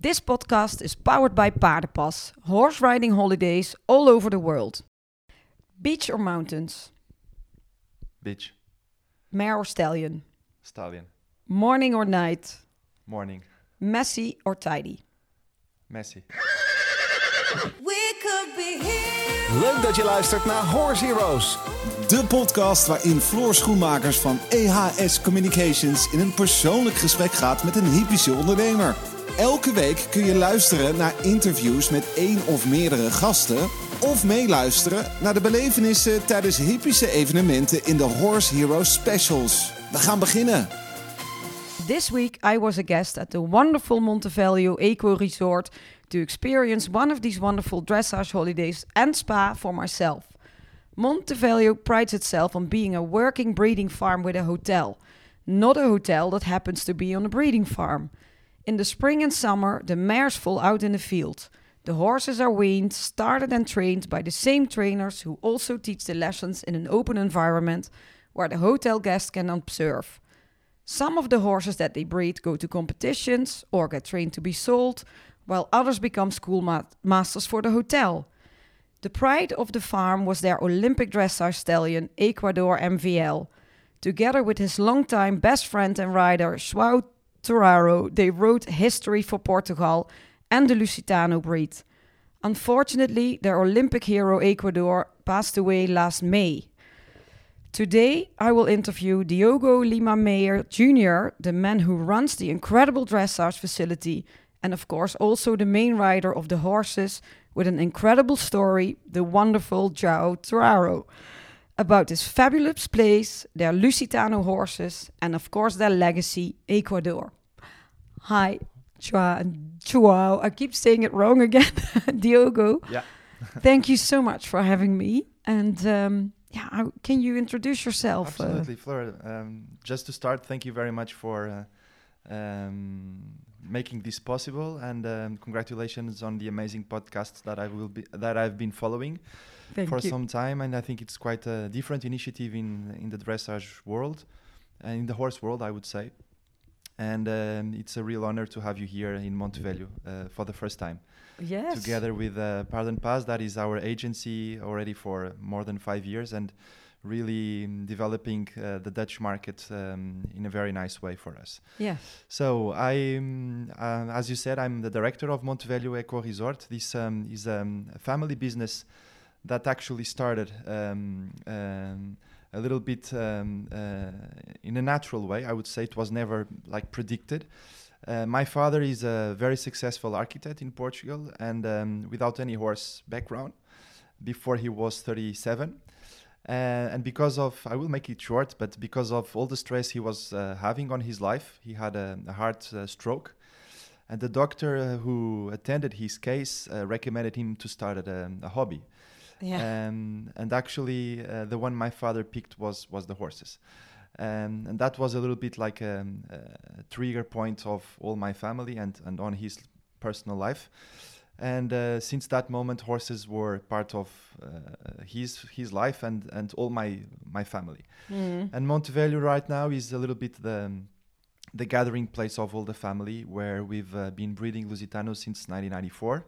This podcast is powered by Paardenpas, horse riding holidays all over the world. Beach or mountains? Beach. Mare or stallion? Stallion. Morning or night? Morning. Messy or tidy? Messi. We could be here. Leuk dat je luistert naar Horse Heroes. De podcast waarin Floor Schoenmakers van EHS Communications in een persoonlijk gesprek gaat met een hypische ondernemer. Elke week kun je luisteren naar interviews met één of meerdere gasten. Of meeluisteren naar de belevenissen tijdens hypische evenementen in de Horse Heroes Specials. We gaan beginnen. This week I was a guest at the wonderful Montevideo Eco Resort to experience one of these wonderful dressage holidays and spa for myself. Montevideo prides itself on being a working breeding farm with a hotel, not a hotel that happens to be on a breeding farm. In the spring and summer, the mares fall out in the field. The horses are weaned, started and trained by the same trainers who also teach the lessons in an open environment where the hotel guests can observe. Some of the horses that they breed go to competitions or get trained to be sold, while others become school ma- for the hotel. The pride of the farm was their Olympic dressage stallion, Equador MVL. Together with his longtime best friend and rider, João Torrão, they wrote history for Portugal and the Lusitano breed. Unfortunately, their Olympic hero, Equador, passed away last May. Today, I will interview Diogo Lima Mayer Jr., the man who runs the incredible dressage facility, and of course, also the main rider of the horses with an incredible story, the wonderful João Torrão, about this fabulous place, their Lusitano horses, and of course, their legacy, Equador. Hi, Joao. I keep saying it wrong again. Diogo. Yeah. Thank you so much for having me. And um, yeah, how, can you introduce yourself? uh, Absolutely, Flora. Um, just to start, thank you very much for uh, um, making this possible, and um, congratulations on the amazing podcast that I will be that I've been following thank for you. some time, and I think it's quite a different initiative in in the dressage world, and in the horse world, I would say. And um, it's a real honor to have you here in Montevelho uh, for the first time. yes. together with uh, Paardenpas. That is our agency already for more than five years and really mm, developing uh, the Dutch market um, in a very nice way for us. Yes. So I, uh, as you said, I'm the director of Montevelho Eco Resort. This um, is um, a family business that actually started um, um, a little bit um, uh, in a natural way. I would say it was never like predicted. Uh, my father is a very successful architect in Portugal and um, without any horse background before he was 37. Uh, and because of, I will make it short, but because of all the stress he was uh, having on his life, he had a, a heart uh, stroke. And the doctor uh, who attended his case recommended him to start a hobby. Yeah. Um, and actually, uh, the one my father picked was was the horses, um, and that was a little bit like a, a trigger point of all my family and and on his personal life. And uh, since that moment, horses were part of uh, his his life and and all my my family. Mm. And Montevelho right now is a little bit the the gathering place of all the family, where we've uh, been breeding Lusitano since 1994.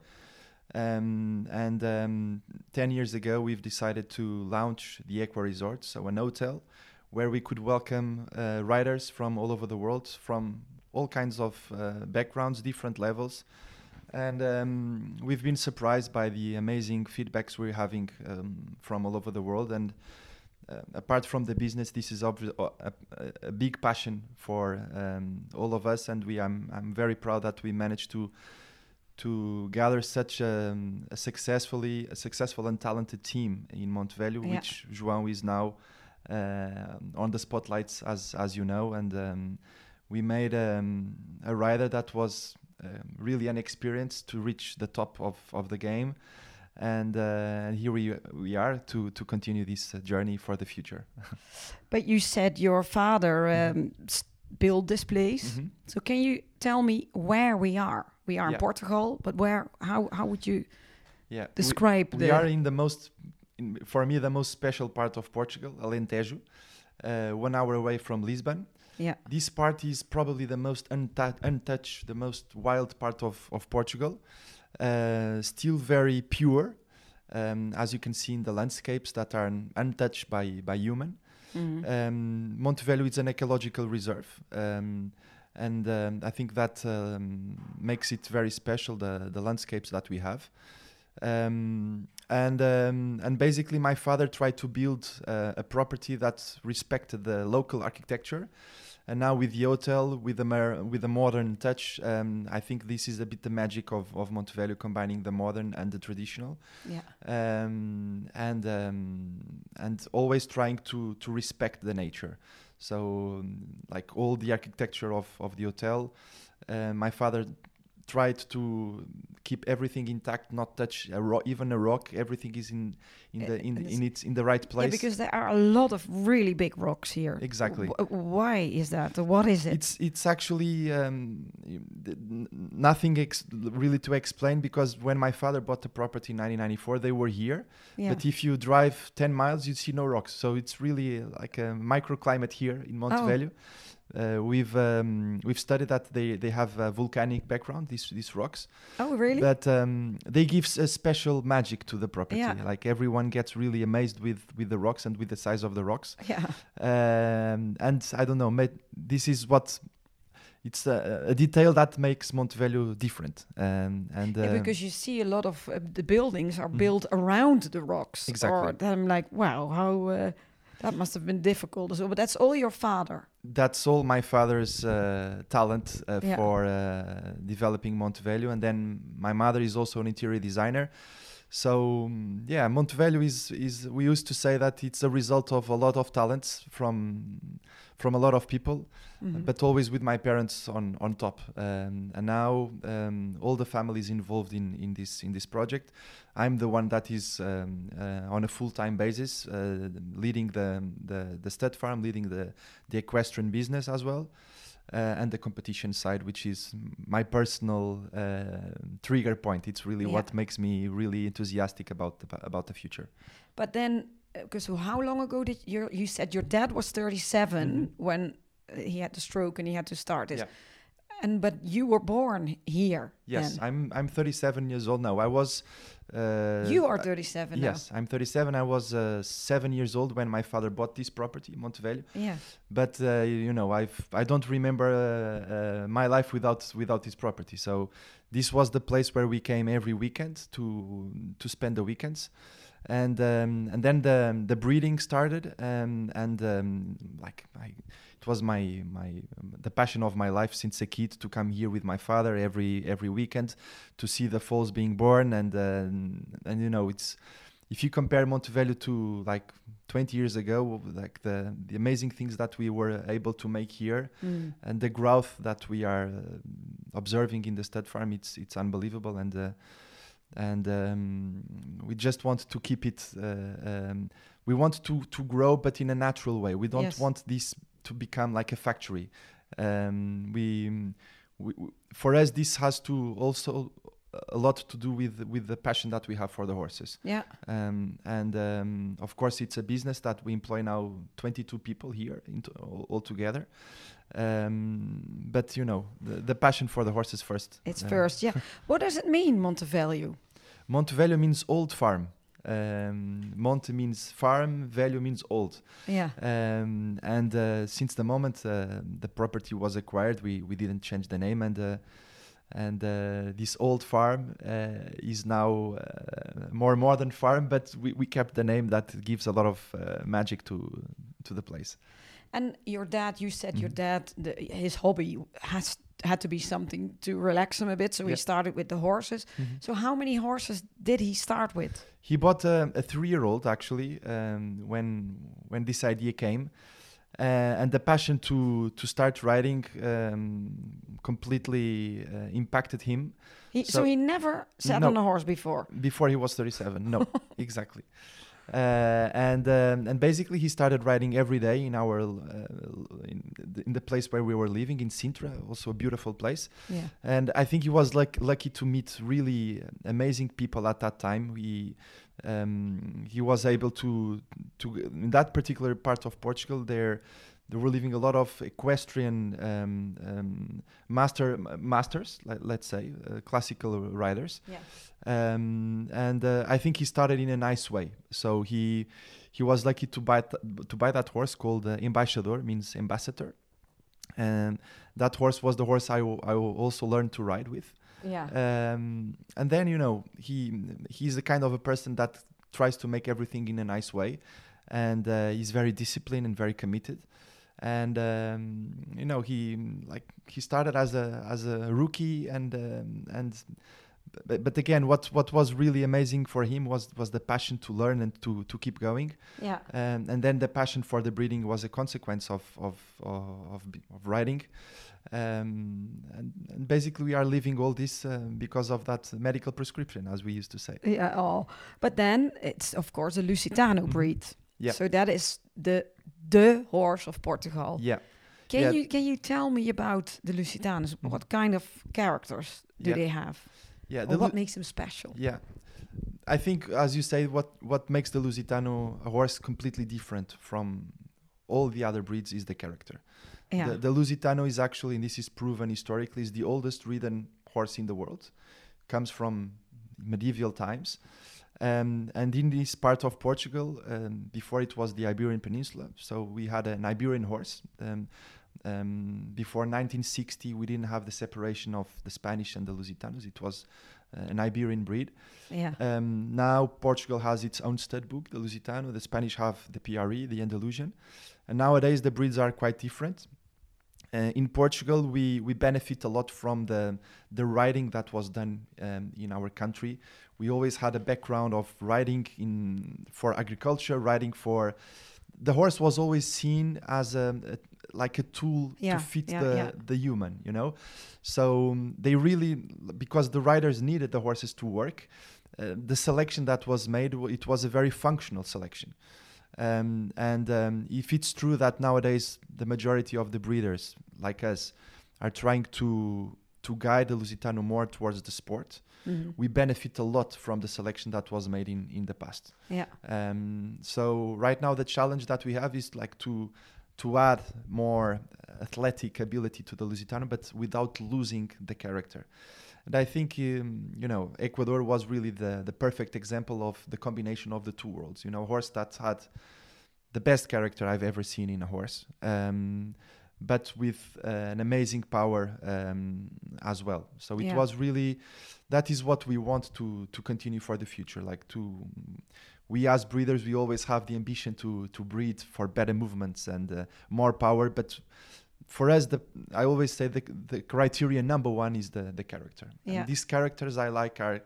Um, and um, 10 years ago, we've decided to launch the Equa Resort, so an hotel where we could welcome uh, riders from all over the world, from all kinds of uh, backgrounds, different levels. And um, we've been surprised by the amazing feedbacks we're having um, from all over the world. And uh, apart from the business, this is obvi- uh, a, a, big passion for um, all of us, and we I'm I'm very proud that we managed to to gather such um, a successfully a successful and talented team in Montevelho, Yeah. which João is now uh, on the spotlights, as as you know, and um, we made um, a rider that was um, really inexperienced to reach the top of, of the game. And uh, here we we are to to continue this uh, journey for the future. But you said your father Mm-hmm. um, built this place. Mhm. So can you tell me where we are? We are in Portugal, but where? How how would you Yeah, describe we the? are in the most in, for me the most special part of Portugal, Alentejo, uh, one hour away from Lisbon. Yeah. This part is probably the most unta- untouched, the most wild part of, of Portugal. Uh, still very pure, um, as you can see in the landscapes that are untouched by, by human. Mhm. Um, Montevelho is an ecological reserve, um, and um, I think that um, makes it very special. The the landscapes that we have, um, and um, and basically, my father tried to build uh, a property that respected the local architecture. And now with the hotel, with the mer- with the modern touch, um, I think this is a bit the magic of, of Montevelho, combining the modern and the traditional Yeah. um, and um, and always trying to to respect the nature. So like all the architecture of of the hotel, uh, my father tried to keep everything intact, not touch a ro- even a rock. Everything is in in Uh, the in, in its in the right place. Yeah, because there are a lot of really big rocks here. Exactly. W- why is that? What is it? It's it's actually um, y- th- n- nothing ex- really to explain because when my father bought the property in 1994, they were here. yeah. But if you drive 10 miles, you see no rocks. So it's really uh, like a microclimate here in Montevelho. Uh, we've um, we've studied that they, they have a volcanic background. These these rocks, oh, really? but um, they give a special magic to the property. Yeah. Like everyone gets really amazed with with the rocks and with the size of the rocks. yeah. Um, and I don't know, this is what it's a, a detail that makes Montevelho different. Um, and yeah, um, because you see a lot of uh, the buildings are Mhm. built around the rocks. Exactly. Or I'm like, wow, how uh, that must have been difficult. So, but that's all your father. That's all my father's uh, talent uh, Yeah. for uh, developing Montevelho, and then my mother is also an interior designer. So mm, yeah, Montevelho is is we used to say that it's a result of a lot of talents from from a lot of people, Mhm. but always with my parents on on top. Um, and now um, all the families involved in in this in this project. I'm the one that is um, uh, on a full time basis, uh, leading the the the stud farm, leading the the equestrian business as well, and the competition side, which is my personal uh, trigger point. It's really Yeah. what makes me really enthusiastic about the about the future. But then, because so how long ago did you you said your dad was 37 Mhm. when uh, he had the stroke and he had to start this, Yeah. And but you were born here. Yes, then. I'm I'm 37 years old now. I was. Uh, you are I- 37 Yes, I'm 37. I was uh, seven years old when my father bought this property, Montevelho. Yeah. But uh, you know, I've I don't remember uh, uh, my life without without this property. So this was the place where we came every weekend to to spend the weekends, and um, and then the the breeding started, um, and um, like I, it was my my um, the passion of my life since a kid to come here with my father every every weekend to see the falls being born, and uh, and you know it's if you compare Montevelho to like 20 years ago, like the the amazing things that we were able to make here Mm. and the growth that we are uh, observing in the stud farm, it's it's unbelievable, and uh, and um, we just want to keep it. Uh, um, we want to to grow, but in a natural way. We don't Yes. want this to become like a factory. Um, we, we, for us, this has to also a lot to do with with the passion that we have for the horses. Yeah. Um, and um, of course, it's a business that we employ now 22 people here into, all, all together. Um, but you know, the, the passion for the horses first. It's Uh, first, yeah. what does it mean, Montevalue? Montevelho means old farm. Um, Monte means farm, Velho means old. Yeah. Um, and uh, since the moment uh, the property was acquired, we, we didn't change the name, and uh, and uh, this old farm uh, is now uh, more modern farm, but we, we kept the name that gives a lot of uh, magic to to the place. And your dad, you said your Mhm. dad, the, his hobby has had to be something to relax him a bit. So he started with the horses. So how many horses did he start with? He bought a, a three-year-old actually um, when when this idea came, uh, and the passion to to start riding um, completely uh, impacted him. He, so, So- he never sat No. on a horse before. before he was 37 no exactly and um, and basically he started writing every day in our uh, in, the, in the place where we were living in Sintra also a beautiful place Yeah. and I think he was like lucky to meet really amazing people at that time he um, he was able to to in that particular part of Portugal there were living a lot of equestrian um, um, master masters, let, let's say, uh, classical riders. Yeah. Um, and uh, I think he started in a nice way. So he he was lucky to buy th- to buy that horse called uh, Embaixador, means ambassador. And that horse was the horse I w- I w- also learned to ride with. Yeah. Um, and then you know he he's the kind of a person that tries to make everything in a nice way, and uh, he's very disciplined and very committed. And um, you know he like he started as a as a rookie and um, and but, but again what what was really amazing for him was was the passion to learn and to to keep going yeah. um, and then the passion for the breeding was a consequence of of of, of, of riding um, and, and basically we are living all this um, because of that medical prescription as we used to say Yeah, oh. But then it's of course a Lusitano breed. Mm-hmm. Yeah. So that is the the horse of Portugal. yeah Can Yeah. you can you tell me about the Lusitanos? Mhm. What kind of characters do Yeah. they have? yeah the what Lu- makes them special? yeah I think as you say what what makes the Lusitano a horse completely different from all the other breeds is the character Yeah. The, the Lusitano is actually, and this is proven historically, is the oldest ridden horse in the world. Comes from medieval times. Um, and in this part of Portugal, um, before it was the Iberian Peninsula, so we had an Iberian horse. Um, um, before 1960, we didn't have the separation of the Spanish and the Lusitanos. It was uh, an Iberian breed. yeah. Um, now Portugal has its own stud book, the Lusitano. The Spanish have the PRE, the Andalusian, and nowadays the breeds are quite different. Uh, in Portugal, we, we benefit a lot from the the riding that was done um, in our country. We always had a background of riding in for agriculture, riding for. The horse was always seen as a, a like a tool Yeah, to fit yeah, the yeah. the human, you know. So um, they really, because the riders needed the horses to work, uh, the selection that was made, it was a very functional selection. Um, and um, if it's true that nowadays the majority of the breeders, like us, are trying to to guide the Lusitano more towards the sport, Mhm. we benefit a lot from the selection that was made in, in the past. Yeah. Um, so right now the challenge that we have is like to to add more athletic ability to the Lusitano, but without losing the character. And I think um, you know Equador was really the the perfect example of the combination of the two worlds. You know, a horse that had the best character I've ever seen in a horse, um, but with uh, an amazing power um, as well. So it Yeah. was really that is what we want to to continue for the future. Like to we as breeders, we always have the ambition to to breed for better movements and uh, more power, but for us, the I always say the the criteria number one is the the character. Yeah. And these characters I like are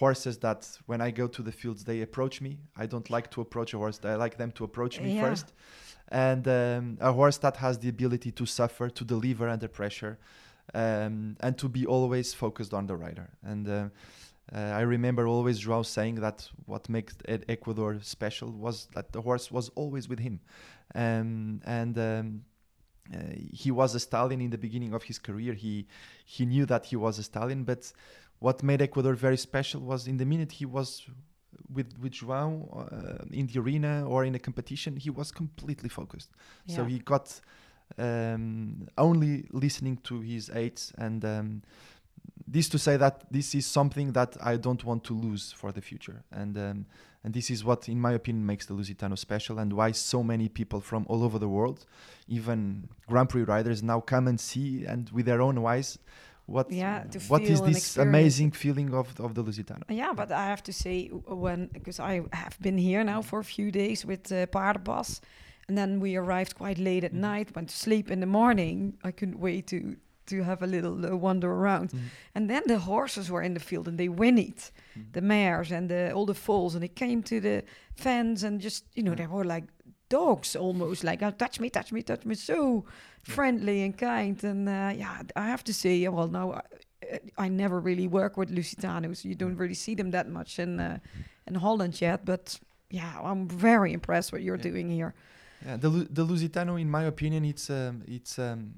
horses that when I go to the fields they approach me. I don't like to approach a horse. I like them to approach me Yeah. first. And um, a horse that has the ability to suffer, to deliver under pressure, um, and to be always focused on the rider. And uh, uh, I remember always Joao saying that what makes Equador special was that the horse was always with him, um, and um, uh, he was a stallion in the beginning of his career. He he knew that he was a stallion, but what made Equador very special was in the minute he was with with Joao uh, in the arena or in a competition, he was completely focused. So he got um, only listening to his aides and. Um, this to say that this is something that I don't want to lose for the future, and um, and this is what, in my opinion, makes the Lusitano special, and why so many people from all over the world, even Grand Prix riders, now come and see and with their own eyes, what Yeah, to what is this amazing feeling of of the Lusitano? Yeah, but I have to say when because I have been here now for a few days with uh, Paardenpas, and then we arrived quite late at Mhm. night. Went to sleep in the morning. I couldn't wait to to have a little uh, wander around. Mhm. And then the horses were in the field and they whinnied, Mhm. the mares and the, all the foals, and they came to the fence and just you know Yeah. they were like dogs almost, like oh, touch me, touch me, touch me, so friendly and kind. And uh, yeah, I have to say, well, now I, I never really work with Lusitanos. You don't really see them that much in uh, in Holland yet, but yeah, I'm very impressed what you're Yeah. doing here. Yeah, the the Lusitano, in my opinion, it's um, it's um,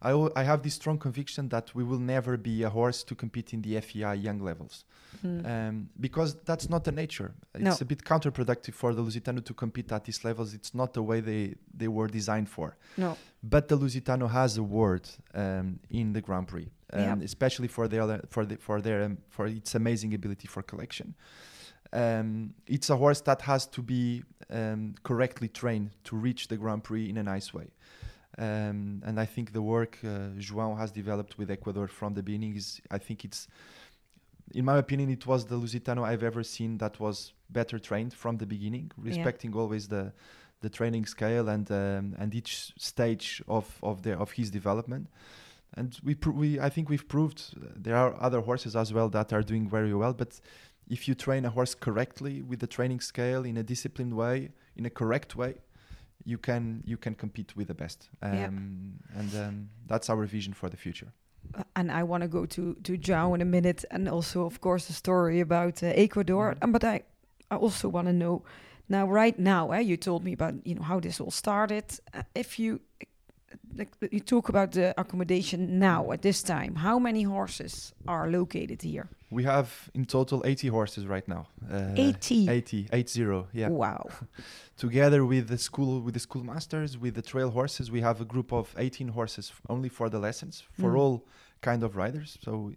I, have this strong conviction that we will never be a horse to compete in the FEI young levels. Mm. Um, because that's not the nature. It's No. a bit counterproductive for the Lusitano to compete at these levels. It's not the way they, they were designed for. no. But the Lusitano has a word um, in the Grand Prix, um, Yeah. especially for their other- for the, for their um, for its amazing ability for collection. Um, it's a horse that has to be um, correctly trained to reach the Grand Prix in a nice way. Um, and I think the work uh, João has developed with Equador from the beginning is, I think it's, in my opinion, it was the Lusitano I've ever seen that was better trained from the beginning, respecting always the the training scale and um, and each stage of of their of his development. And we pro- we I think we've proved uh, there are other horses as well that are doing very well. But if you train a horse correctly with the training scale in a disciplined way, in a correct way, you can you can compete with the best. Um, Yeah. And um, that's our vision for the future. Uh, and I want to go to to João in a minute, and also, of course, the story about uh, Equador. Mhm. Um, but I, I also want to know now, right now. Eh, you told me about you know how this all started. Uh, if you like, you talk about the accommodation now at this time, how many horses are located here? We have in total 80 horses right now. Uh, 80. 80, 80, yeah. Wow. together with the school with the schoolmasters with the trail horses we have a group of 18 horses only for the lessons for Mm. all kind of riders so we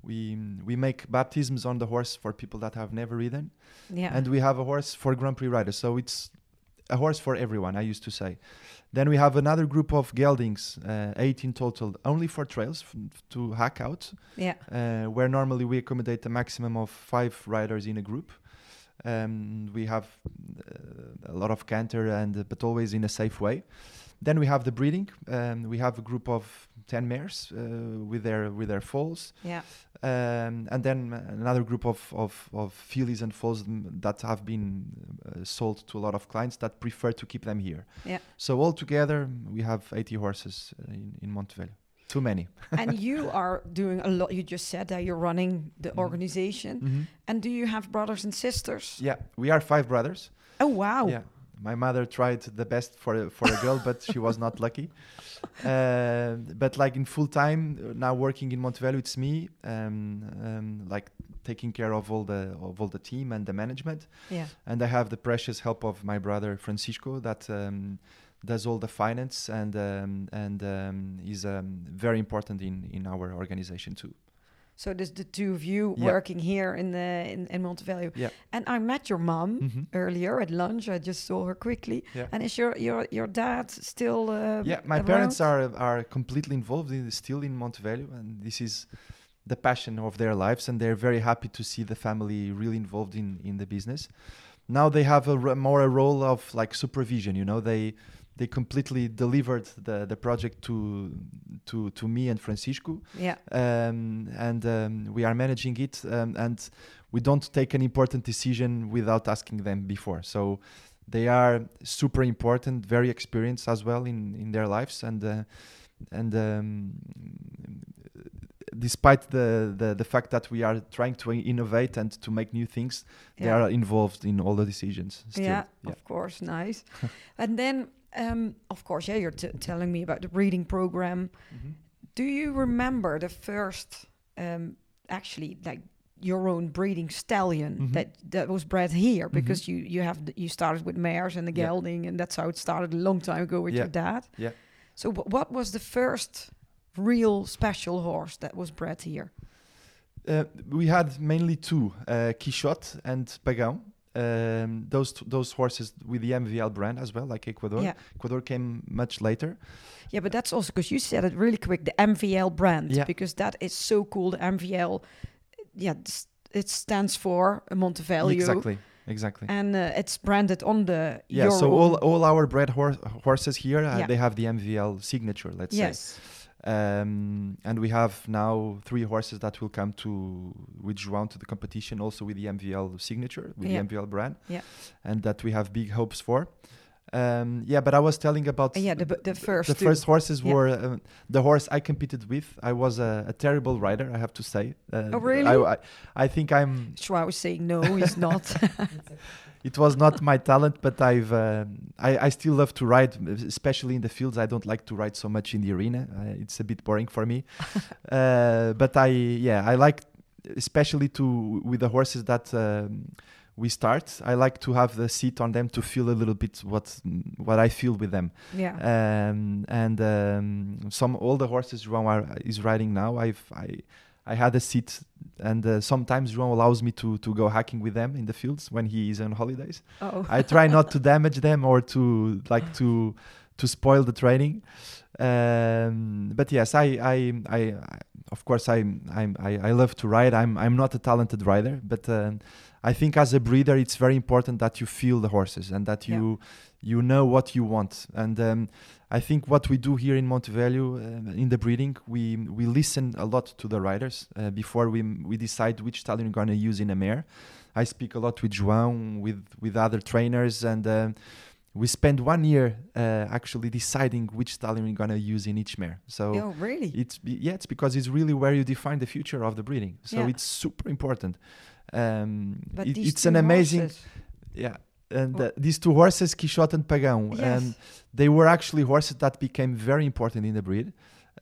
we, we make baptisms on the horse for people that have never ridden Yeah. and we have a horse for grand prix riders so it's a horse for everyone i used to say then we have another group of geldings uh, 18 total only for trails f- to hack out yeah. uh, where normally we accommodate a maximum of five riders in a group. Um, we have uh, a lot of canter and uh, but always in a safe way. Then we have the breeding. Um, we have a group of ten mares uh, with their with their foals, Yeah. Um, and then another group of of, of fillies and foals mm, that have been uh, sold to a lot of clients that prefer to keep them here. Yeah. So altogether, we have 80 horses uh, in in Montevelho. Too many. and you are doing a lot. You just said that you're running the Mhm. organization. Mhm. And do you have brothers and sisters? Yeah, we are five brothers. Oh wow. Yeah, my mother tried the best for a, for a girl, but she was not lucky. Uh, but like in full time now working in Montevelho, it's me, um, um, like taking care of all the of all the team and the management, Yeah. and I have the precious help of my brother Francisco that. Um, does all the finance and um, and um, is um, very important in, in our organization too. So there's the two of you Yeah. working here in the in, in Montevelho. Yeah. And I met your mom Mhm. earlier at lunch. I just saw her quickly. Yeah. And is your your your dad still? Uh, yeah my parents are are completely involved in still in Montevelho and this is the passion of their lives and they're very happy to see the family really involved in in the business now they have a r- more a role of like supervision you know they they completely delivered the the project to to to me and Francisco Yeah. um, and um, we are managing it um, and we don't take an important decision without asking them before so they are super important very experienced as well in in their lives and uh, and um, despite the, the the fact that we are trying to innovate and to make new things they are involved in all the decisions still. Yeah, of course, nice. and then, um, of course, yeah, you're t- telling me about the breeding program. Mhm. Do you remember the first, um, actually, like your own breeding stallion Mhm. that that was bred here? Because you you have the, you started with mares and the Yeah. gelding, and that's how it started a long time ago with Yeah. your dad. Yeah. So, wh- what was the first real special horse that was bred here? Uh, we had mainly two, uh, Quixote and Pagão. Um, those t- those horses with the MVL brand as well, like Equador. Yeah. Equador came much later. Yeah, but that's also because you said it really quick, the MVL brand, Yeah. because that is so cool. The MVL, yeah, it stands for Montevelho, Exactly, exactly. and uh, it's branded on the yeah, your so all, all our bred hor- horses here, uh, Yeah. they have the MVL signature, let's yes, say. Um, and we have now three horses that will come to with João to the competition, also with the MVL signature, with Yeah. the MVL brand, Yeah. and that we have big hopes for. Um, yeah, but I was telling about yeah, the the first the two. first horses Yeah. were uh, the horse I competed with. I was a, a terrible rider, I have to say. Uh, Oh, really? I, I, I think I'm. João was saying no, he's not. It was not my talent, but I've. um I, I still love to ride, especially in the fields. I don't like to ride so much in the arena. Uh, it's a bit boring for me. uh, but I, yeah, I like, especially to with the horses that. Um, we start. I like to have the seat on them to feel a little bit what what I feel with them. yeah. um, and um, some all the horses João is riding now. I've I I had a seat, and uh, sometimes João allows me to to go hacking with them in the fields when he is on holidays. oh. I try not to damage them or to like to to spoil the training. Um, but yes, I, I, I, I of course I, I'm, I, I love to ride. I'm, I'm not a talented rider, but um, I think as a breeder, it's very important that you feel the horses and that Yeah. You, know what you want. And um, I think what we do here in Montevelho uh, in the breeding, we, we listen a lot to the riders uh, before we, we decide which stallion we're going to use in a mare. I speak a lot with João, with, with other trainers, and um, we spend one year uh, actually deciding which stallion we're gonna use in each mare. So oh, really? it's be- yeah, it's because it's really where you define the future of the breeding. So Yeah. it's super important. Um, But it- it's an amazing horses- yeah. And uh, these two horses, Quixote and Pagão, Yes. um, they were actually horses that became very important in the breed.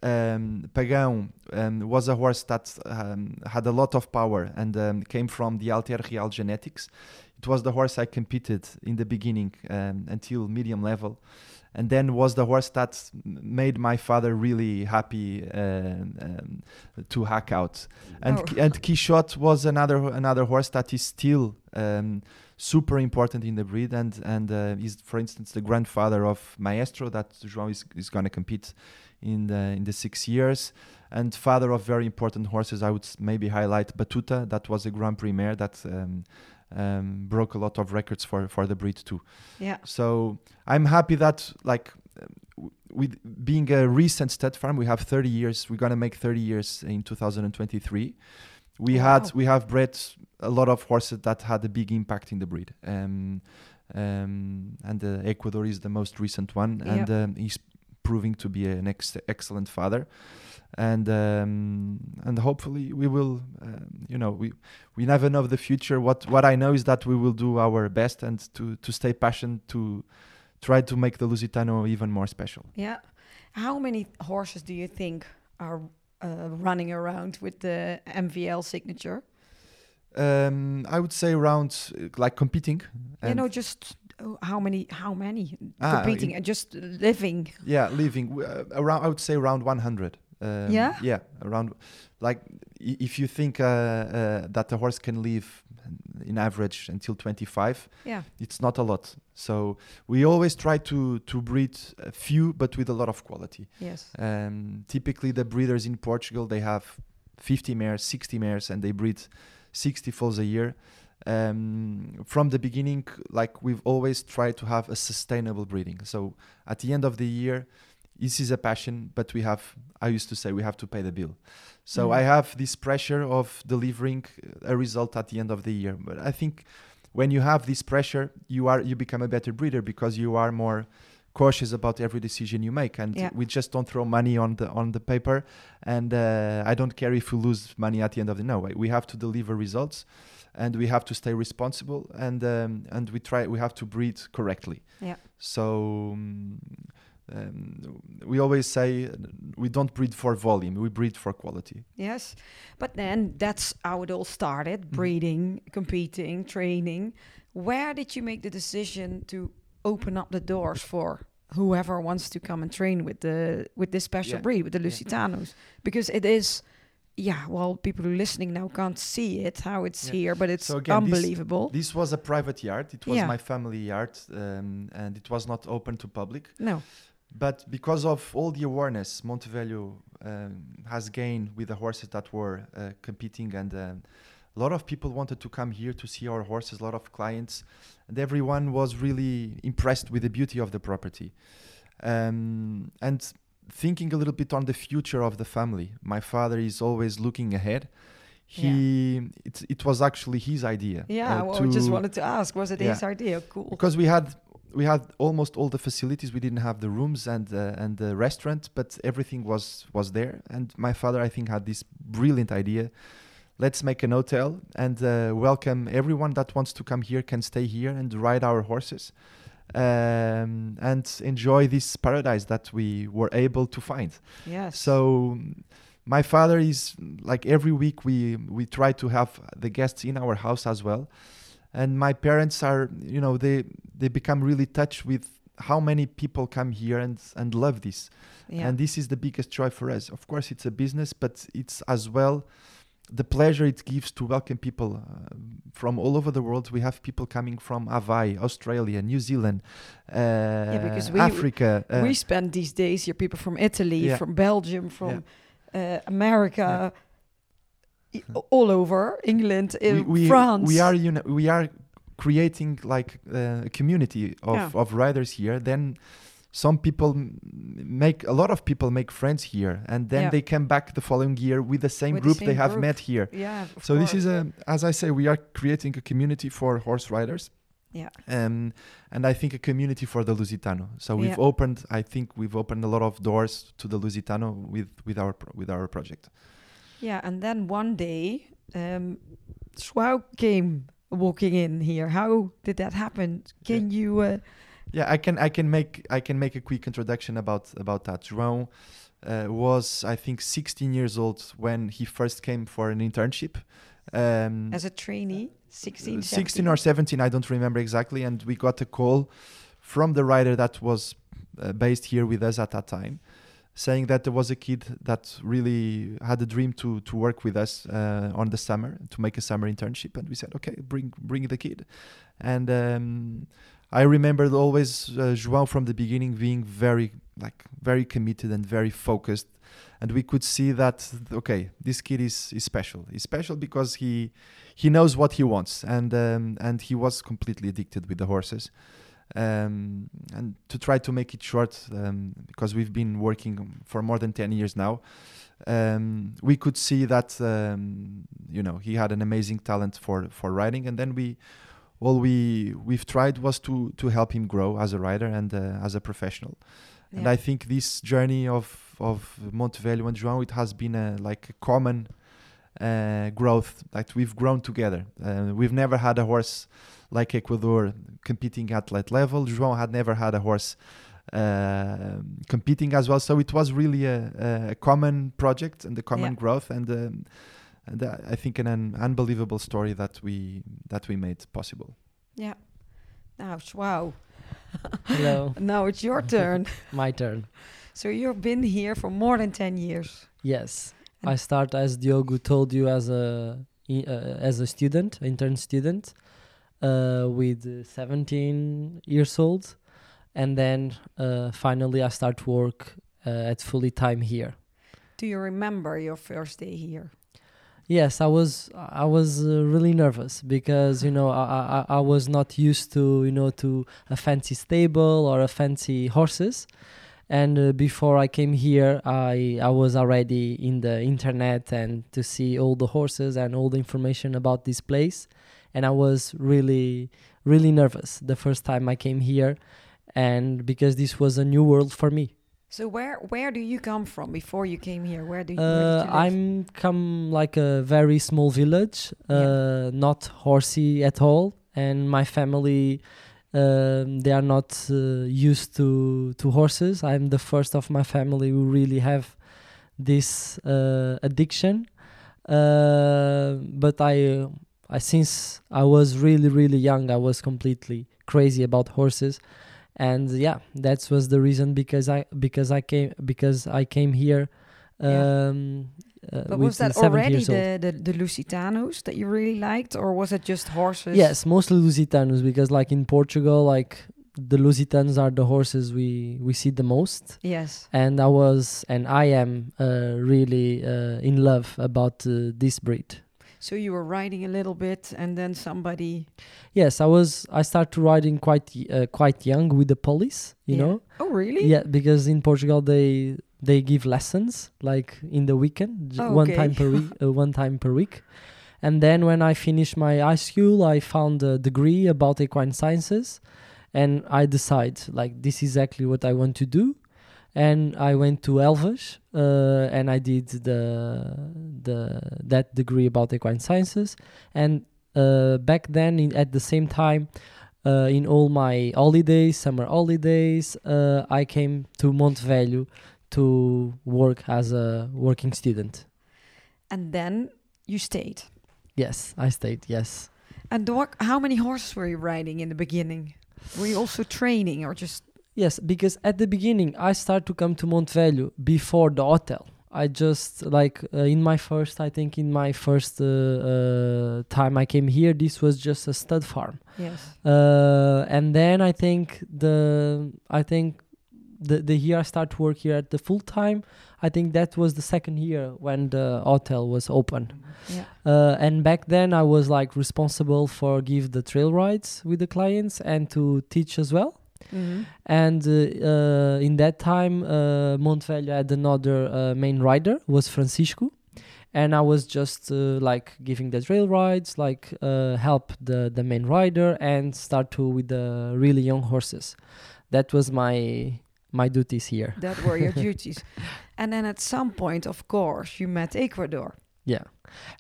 Um, Pagão um, was a horse that um, had a lot of power and um, came from the Alter Real genetics. It was the horse I competed in the beginning um, until medium level, and then was the horse that made my father really happy um, um, to hack out. And Oh. And Quixote was another another horse that is still um, super important in the breed and and uh, is for instance the grandfather of Maestro that João is, is going to compete in the in the six years and father of very important horses I would maybe highlight Batuta that was a Grand Prix mare that um, um, broke a lot of records for for the breed too Yeah. so I'm happy that like w- with being a recent stud farm, we have 30 years. We're gonna make 30 years in 2023. We Wow. had we have bred a lot of horses that had a big impact in the breed. Um, um, and uh, Equador is the most recent one, and um, he's proving to be an ex- excellent father. And um, and hopefully we will, um, you know, we we never know the future. What what I know is that we will do our best and to to stay passionate to try to make the Lusitano even more special. Yeah. How many horses do you think are uh, running around with the MVL signature? Um, I would say around uh, like competing. you know, just uh, how many? How many Ah, competing and just living? yeah, living uh, around. I would say around 100. Um, Yeah? Yeah, around. Like if you think uh, uh, that a horse can live in average until 25, Yeah. it's not a lot. So we always try to to breed a few, but with a lot of quality. Yes. Um, typically, the breeders in Portugal they have 50 mares, 60 mares, and they breed 60 foals a year. Um, from the beginning, like we've always tried to have a sustainable breeding. So at the end of the year, this is a passion, but we have. I used to say we have to pay the bill. So Mm. I have this pressure of delivering a result at the end of the year. But I think when you have this pressure, you are you become a better breeder because you are more cautious about every decision you make and Yeah. we just don't throw money on the on the paper and uh, i don't care if we lose money at the end of the no we- we have to deliver results and we have to stay responsible and um, and we try we have to breed correctly Yeah. so um, um, we always say we don't breed for volume we breed for quality Yes. But then that's how it all started Mm-hmm. breeding, competing, training. Where did you make the decision to open up the doors for whoever wants to come and train with the with this special Yeah. breed, with the Yeah. Lusitanos? Because it is yeah, well, people who are listening now can't see it, how it's Yeah. here, but it's So again, this- unbelievable. this was a private yard it was Yeah. my family yard um, and it was not open to public no. But because of all the awareness Montevelho um, has gained with the horses that were uh, competing, and um, a lot of people wanted to come here to see our horses, a lot of clients, and everyone was really impressed with the beauty of the property. Um, and thinking a little bit on the future of the family, my father is always looking ahead. He, it, it was actually his idea. Yeah, uh, well, I just wanted to ask, was it yeah. his idea? Cool. because we had we had almost all the facilities. We didn't have the rooms and uh, and the restaurant, but everything was was there. And my father, I think, had this brilliant idea. Let's make an hotel and uh, welcome everyone that wants to come here can stay here and ride our horses um, and enjoy this paradise that we were able to find. Yes. So my father is like every week we we try to have the guests in our house as well, and my parents are you know they they become really touched with how many people come here and and love this, yeah. and this is the biggest joy for us. Of course, it's a business, but it's as well the pleasure it gives to welcome people uh, from all over the world. We have people coming from Hawaii, Australia, New Zealand, uh, because we- Africa. uh, we spend these days here people from Italy, Yeah. from Belgium, from uh, America, all over England, in we, France. we are uni- we are creating like uh, a community of, Yeah. of riders here then some people make a lot of people make friends here and then Yeah. they come back the following year with the same With the group same they have group. met here Yeah. so this is a as i say we are creating a community for horse riders Yeah. um, and i think a community for the lusitano so we've Yeah. opened i think we've opened a lot of doors to the lusitano with with our pro- with our project Yeah, and then one day, um, João came walking in here. How did that happen? Can you? Uh, Yeah, I can I can make I can make a quick introduction about about that. João uh, was I think 16 years old when he first came for an internship. Um, as a trainee, 16, 16 or 17, I don't remember exactly, and we got a call from the writer that was uh, based here with us at that time, saying that there was a kid that really had a dream to to work with us uh, on the summer to make a summer internship, and we said, okay, bring bring the kid, and. Um, I remembered always uh, João from the beginning being very like very committed and very focused, and we could see that okay, this kid is is special. He's special because he he knows what he wants, and um, and he was completely addicted with the horses. Um, and to try to make it short, um, because we've been working for more than ten years now, um, we could see that um, you know he had an amazing talent for for riding, and then we all we we've tried was to to help him grow as a writer and uh, as a professional. And I think this journey of of Montevelho and João it has been a like a common uh, growth. Like we've grown together. Uh, we've never had a horse like Equador competing at that level. João had never had a horse uh, competing as well. So it was really a, a common project and a common Yeah. growth and. Um, and uh, I think an, an unbelievable story that we that we made possible. yeah. Now, João, Hello, now it's your turn. my turn. so you've been here for more than 10 years. Yes, And- I start as Diogo told you as a uh, as a student, intern student, uh, with uh, 17 years old, and then uh, finally I start work uh, at fully time here. Do you remember your first day here? Yes, I was I was uh, really nervous because you know I, I I was not used to you know to a fancy stable or a fancy horses, and uh, before I came here I I was already in the internet and to see all the horses and all the information about this place, and I was really really nervous the first time I came here, and because this was a new world for me. So where where do you come from before you came here? Where do you? Uh, where you? I'm come like a very small village, Yeah. uh, not horsey at all, and my family um, they are not uh, used to to horses. I'm the first of my family who really have this uh, addiction. Uh, but I, I since I was really really young, I was completely crazy about horses and yeah that was the reason because i because i came because i came here Yeah. Uh, But was that already the, the the Lusitanos that you really liked, or was it just horses? yes mostly lusitanos because like in portugal like the Lusitans are the horses we we see the most Yes. and i was and i am uh, really uh, in love about uh, this breed So you were riding a little bit, and then somebody. yes i was i started riding quite uh, quite young with the police you Yeah. know Oh, really? Yeah, because in Portugal they they give lessons like in the weekend, Oh, one okay. time per week, uh, one time per week. And then when I finished my high school, I found a degree about equine sciences, and I decide like this is exactly what I want to do, and I went to Elvas uh, and I did the the that degree about equine sciences, and uh, back then in, at the same time. Uh, in all my holidays, summer holidays, uh, I came to Montevelho to work as a working student. And then you stayed. Yes, I stayed. Yes. And how many horses were you riding in the beginning? Were you also training or just Yes, because at the beginning I started to come to Montevelho before the hotel. I just like uh, in my first, I think in my first uh, uh, time I came here, this was just a stud farm, yes? uh, and then I think the I think the the year I start to work here at the full time, I think that was the second year when the hotel was open. Yeah. Uh, and back then I was like responsible for give the trail rides with the clients and to teach as well. hmm And uh, uh, in that time, uh, Montevelho had another uh, main rider was Francisco, and I was just uh, like giving the trail rides, like uh, help the the main rider and start to with the really young horses. That was my my duties here. That were your duties. And then at some point, of course, you met Equador. Yeah,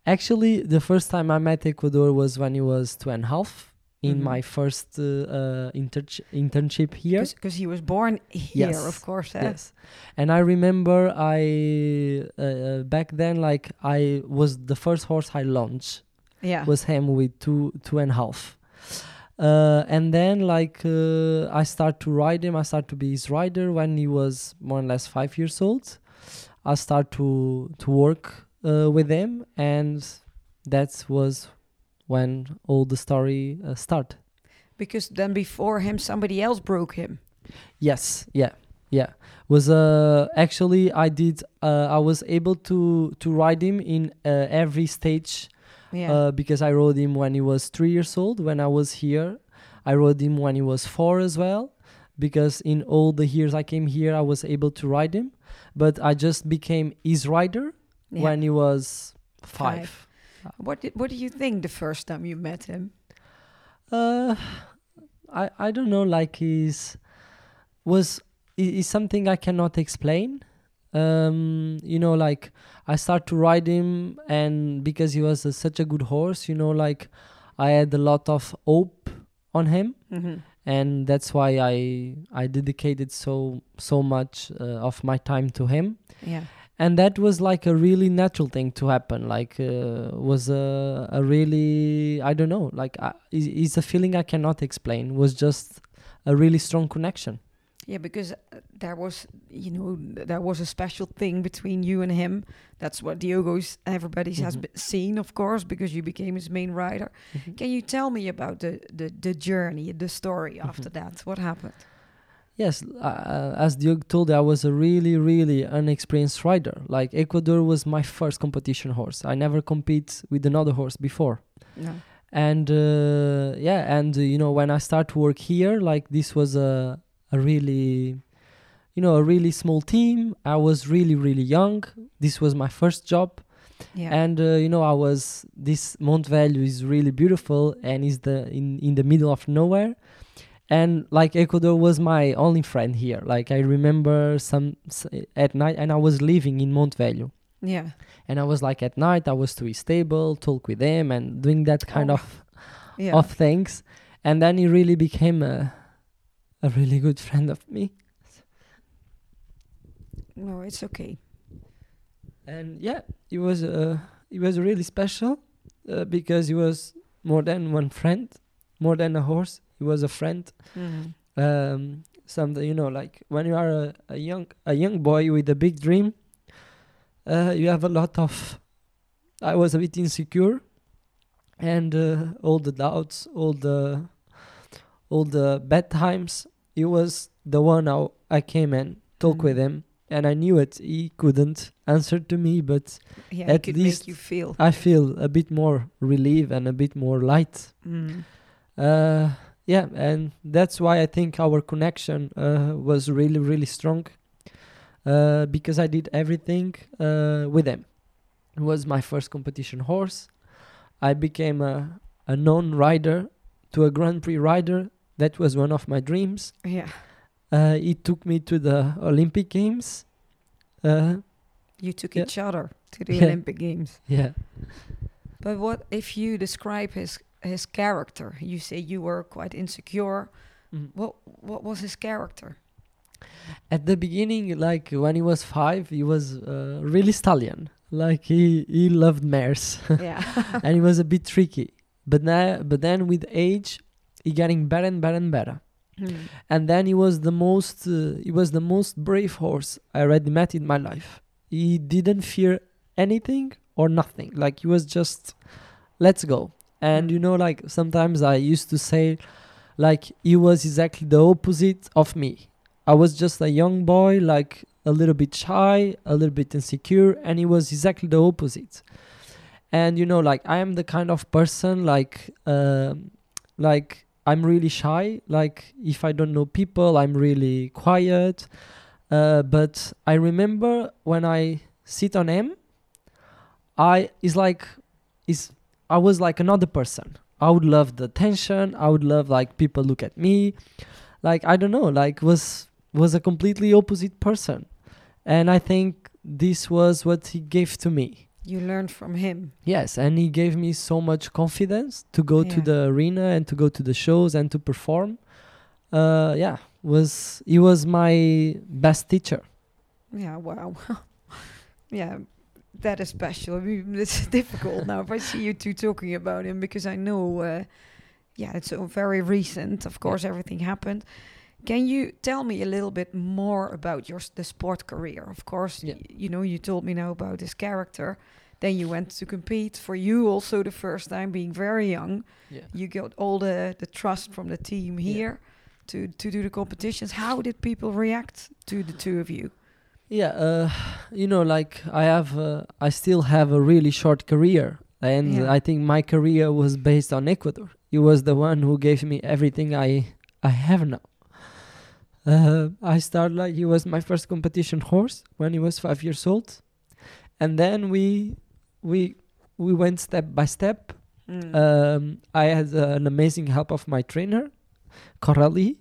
actually, the first time I met Equador was when he was two and a half in Mhm. my first uh, uh, interch- internship here. Because he was born here, Yes, of course. eh? Yes, and I remember I uh, uh, back then like I was the first horse I launched Yeah. was him with two two and a half. Uh, and then like uh, I start to ride him. I start to be his rider when he was more or less five years old. I start to to work uh, with him, and that was when all the story uh, start. because then before him, somebody else broke him. Yes, yeah, yeah. Was uh actually I did uh I was able to to ride him in uh, every stage Yeah. uh because I rode him when he was 3 years old when I was here. I rode him when he was 4 as well because in all the years I came here I was able to ride him but I just became his rider yeah. when he was 5. Five. What did, What do you think the first time you met him? Uh, I I don't know. Like he's was is something I cannot explain. Um, you know, like I start to ride him, and because he was a, such a good horse, you know, like I had a lot of hope on him, Mm-hmm. and that's why I I dedicated so so much uh, of my time to him Yeah. and that was like a really natural thing to happen like uh, was a, a really i don't know like uh, is it's a feeling i cannot explain was just a really strong connection Yeah, because uh, there was, you know, there was a special thing between you and him. That's what Diogo's everybody has Mhm. be- seen, of course, because you became his main rider. Can you tell me about the the, the journey, the story after that? What happened? yes uh, as Diogo told you, i was a really really unexperienced rider like Equador was my first competition horse i never compete with another horse before No. and uh, yeah and uh, you know when i start to work here like this was a a really you know a really small team i was really really young this was my first job Yeah. and uh, you know i was this mount value is really beautiful and is the in in the middle of nowhere and like Equador was my only friend here like i remember some s- at night and i was living in mount value yeah. and i was like at night i was to his stable talk with him and doing that kind Oh. of Yeah. of things and then he really became a a really good friend of me no, it's okay. and yeah he was uh he was really special uh, because he was more than one friend more than a horse he was a friend Mhm. um something you know like when you are a, a young a young boy with a big dream uh you have a lot of i was a bit insecure and uh, all the doubts all the all the bad times he was the one I, I came and talk with Mhm. him and i knew it he couldn't answer to me but Yeah, At could least- make you feel. i feel a bit more relief and a bit more light Mm. uh, yeah, and that's why I think our connection uh, was really, really strong. Uh, because I did everything uh, with him. It was my first competition horse. I became a, a known rider to a Grand Prix rider That was one of my dreams. Yeah. Uh, he took me to the Olympic Games. Uh, You took Yeah. each other to the Yeah. Olympic Games. yeah. But what if you describe his his character? You say you were quite insecure. Mhm. What what was his character? At the beginning, like when he was five, he was uh, really stallion. Like he he loved mares, yeah. and he was a bit tricky. But now, but then with age, he getting better and better and better. Hmm. and then he was the most uh, he was the most brave horse I already met in my life. He didn't fear anything or nothing. Like he was just let's go. And Mm. you know like sometimes I used to say like he was exactly the opposite of me. I was just a young boy like a little bit shy, a little bit insecure and he was exactly the opposite. And you know like I am the kind of person like um like I'm really shy. Like if I don't know people, I'm really quiet. Uh, but I remember when I sit on him, I is like is I was like another person. I would love the attention. I would love like people look at me. Like I don't know. Like was was a completely opposite person, and I think this was what he gave to me. You learned from him. Yes, and he gave me so much confidence to go to the arena and to go to the shows and to perform. Uh, yeah, was he was my best teacher. Yeah. Wow. yeah. That is special. I mean, it's difficult now if I see you two talking about him because I know. Uh, yeah, it's very recent. Of course, everything happened. Can you tell me a little bit more about your the sport career? Of course, Yeah. y- you know you told me now about this character. Then you went to compete. For you, also the first time, being very young, Yeah. you got all the the trust from the team Yeah. here to to do the competitions. How did people react to the two of you? Yeah, uh, you know, like I have, uh, I still have a really short career, and Yeah. I think my career was based on Equador. He was the one who gave me everything I I have now. Uh, I started like he was my first competition horse when he was five years old, and then we we we went step by step. Mm. Um, I had uh, an amazing help of my trainer, Coralie.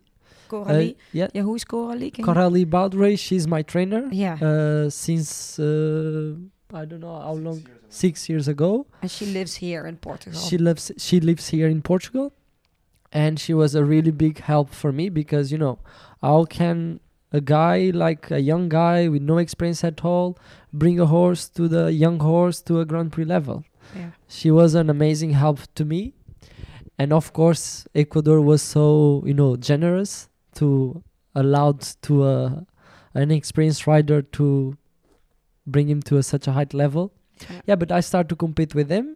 Coralie. Uh, yeah, yeah, who is Coralie? Can you- Coralie Baldray. She's my trainer Yeah, uh, since uh, I don't know how long, six years ago. and she lives here in Portugal. She lives she lives here in Portugal, and she was a really big help for me because you know how can a guy like a young guy with no experience at all bring a horse to the young horse to a Grand Prix level? yeah. She was an amazing help to me, and of course Equador was so you know generous to allowed to a an experienced rider to bring him to a, such a high level. Yeah. Yeah, but I started to compete with him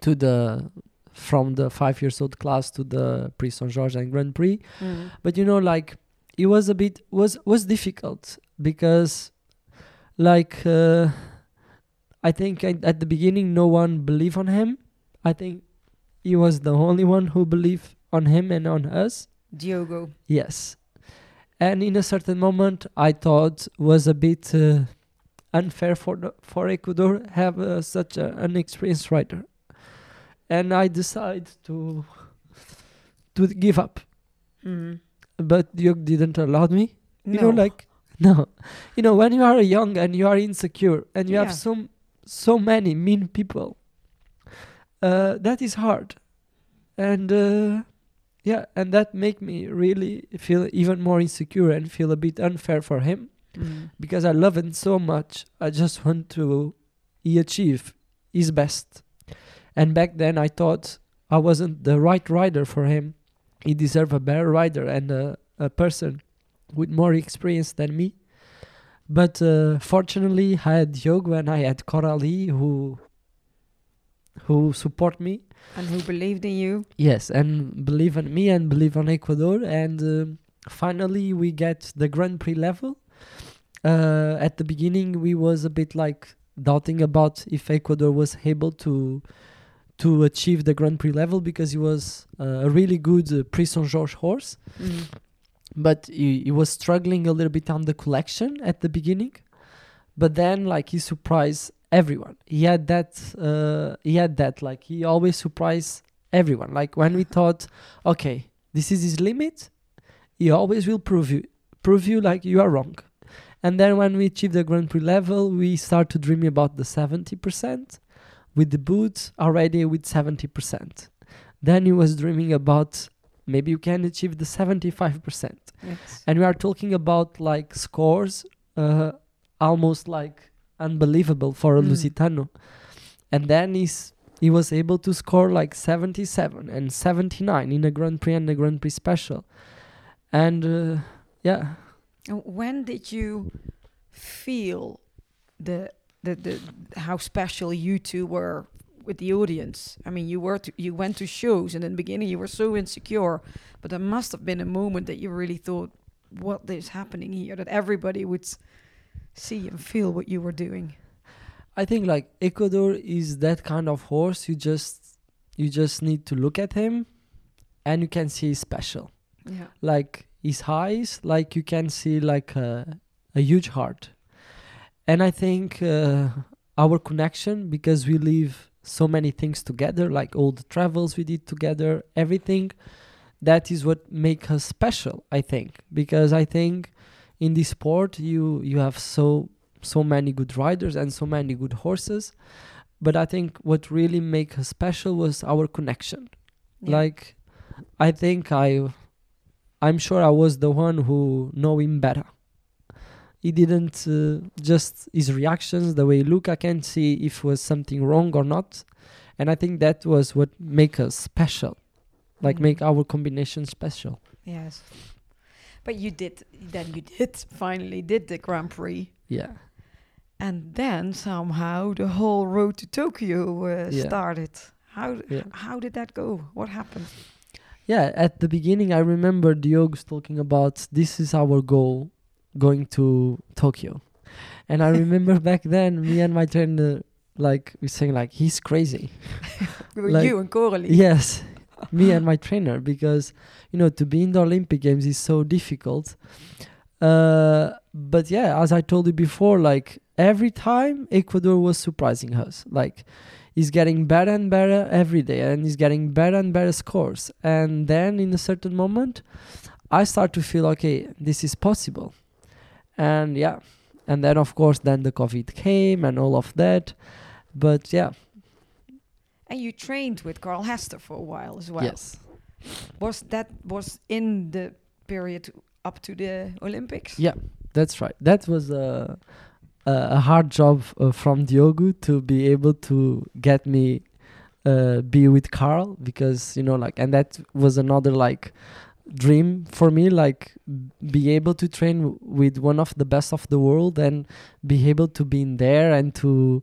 to the from the five years old class to the Prix Saint Georges and Grand Prix. Mm. But you know, like it was a bit was was difficult because like uh, I think I, at the beginning no one believed on him. I think he was the only one who believed on him and on us. Diogo. Yes. And in a certain moment, I thought was a bit uh, unfair for the, for Equador have uh, such a, an experienced rider, and I decided to to give up. Mm. But Diog didn't allow me. You know, like no, you know, when you are young and you are insecure and you Yeah. have so so many mean people, uh, that is hard, and uh, yeah, and that make me really feel even more insecure and feel a bit unfair for him Mm. because I love him so much. I just want to he achieve his best, and back then I thought I wasn't the right rider for him. He deserved a better rider and a, a person with more experience than me. But uh, fortunately, I had Diogo and I had Coralie who who support me. And who believed in you? Yes, and believe in me and believe on Equador. And um, finally, we get the Grand Prix level. Uh, at the beginning, we was a bit like doubting about if Equador was able to to achieve the Grand Prix level because he was uh, a really good uh, Prix Saint Georges horse Mm. but he, he was struggling a little bit on the collection at the beginning but then like he surprised everyone he had that uh, he had that like he always surprised everyone like when we thought okay this is his limit. He always will prove you prove you like you are wrong. And then when we achieve the Grand Prix level, we start to dream about the 70% with the boots already with 70%. Then he was dreaming about maybe you can achieve the 75%. Yes. And we are talking about like scores uh, almost like unbelievable for a Mm. Lusitano. And then he's he was able to score like 77 and 79 in a Grand Prix and a Grand Prix special. And uh, yeah, When did you feel the, the the how special you two were with the audience? I mean, you were to, you went to shows, and in the beginning you were so insecure, but there must have been a moment that you really thought, "What is happening here?" That everybody would see and feel what you were doing. I think like Equador is that kind of horse you just you just need to look at him and you can see he's special. Yeah. like his eyes like you can see like a, a huge heart and i think uh, our connection because we live so many things together like all the travels we did together everything that is what make us special i think. Because i think in this sport you you have so so many good riders and so many good horses. But i think what really make us special was our connection. Yeah. like i think i i'm sure i was the one who know him better he didn't uh, just his reactions the way he look i can't see if was something wrong or not and i think that was what make us special like Mhm. make our combination special Yes. But you did. Then you did finally did the Grand Prix. yeah And then somehow the whole road to Tokyo uh, Yeah. started. How Yeah. how did that go? What happened? yeah at the beginning i remember diogo's talking about this is our goal going to tokyo. And i remember back then me and my trainer like we saying like he's crazy. Like- you and Coralie. yes me and my trainer because you know to be in the olympic games is so difficult. Uh but yeah as i told you before like every time Equador was surprising us like he's getting better and better every day and he's getting better and better scores. And then in a certain moment i start to feel okay this is possible and yeah and then of course then the covid came and all of that but yeah And you trained with Carl Hester for a while as well. yes Was that was in the period up to the Olympics? Yeah. That's right. That was a a, hard job uh, from Diogo to be able to get me uh, be with Carl because you know like and that was another like dream for me like be able to train w- with one of the best of the world and be able to be in there and to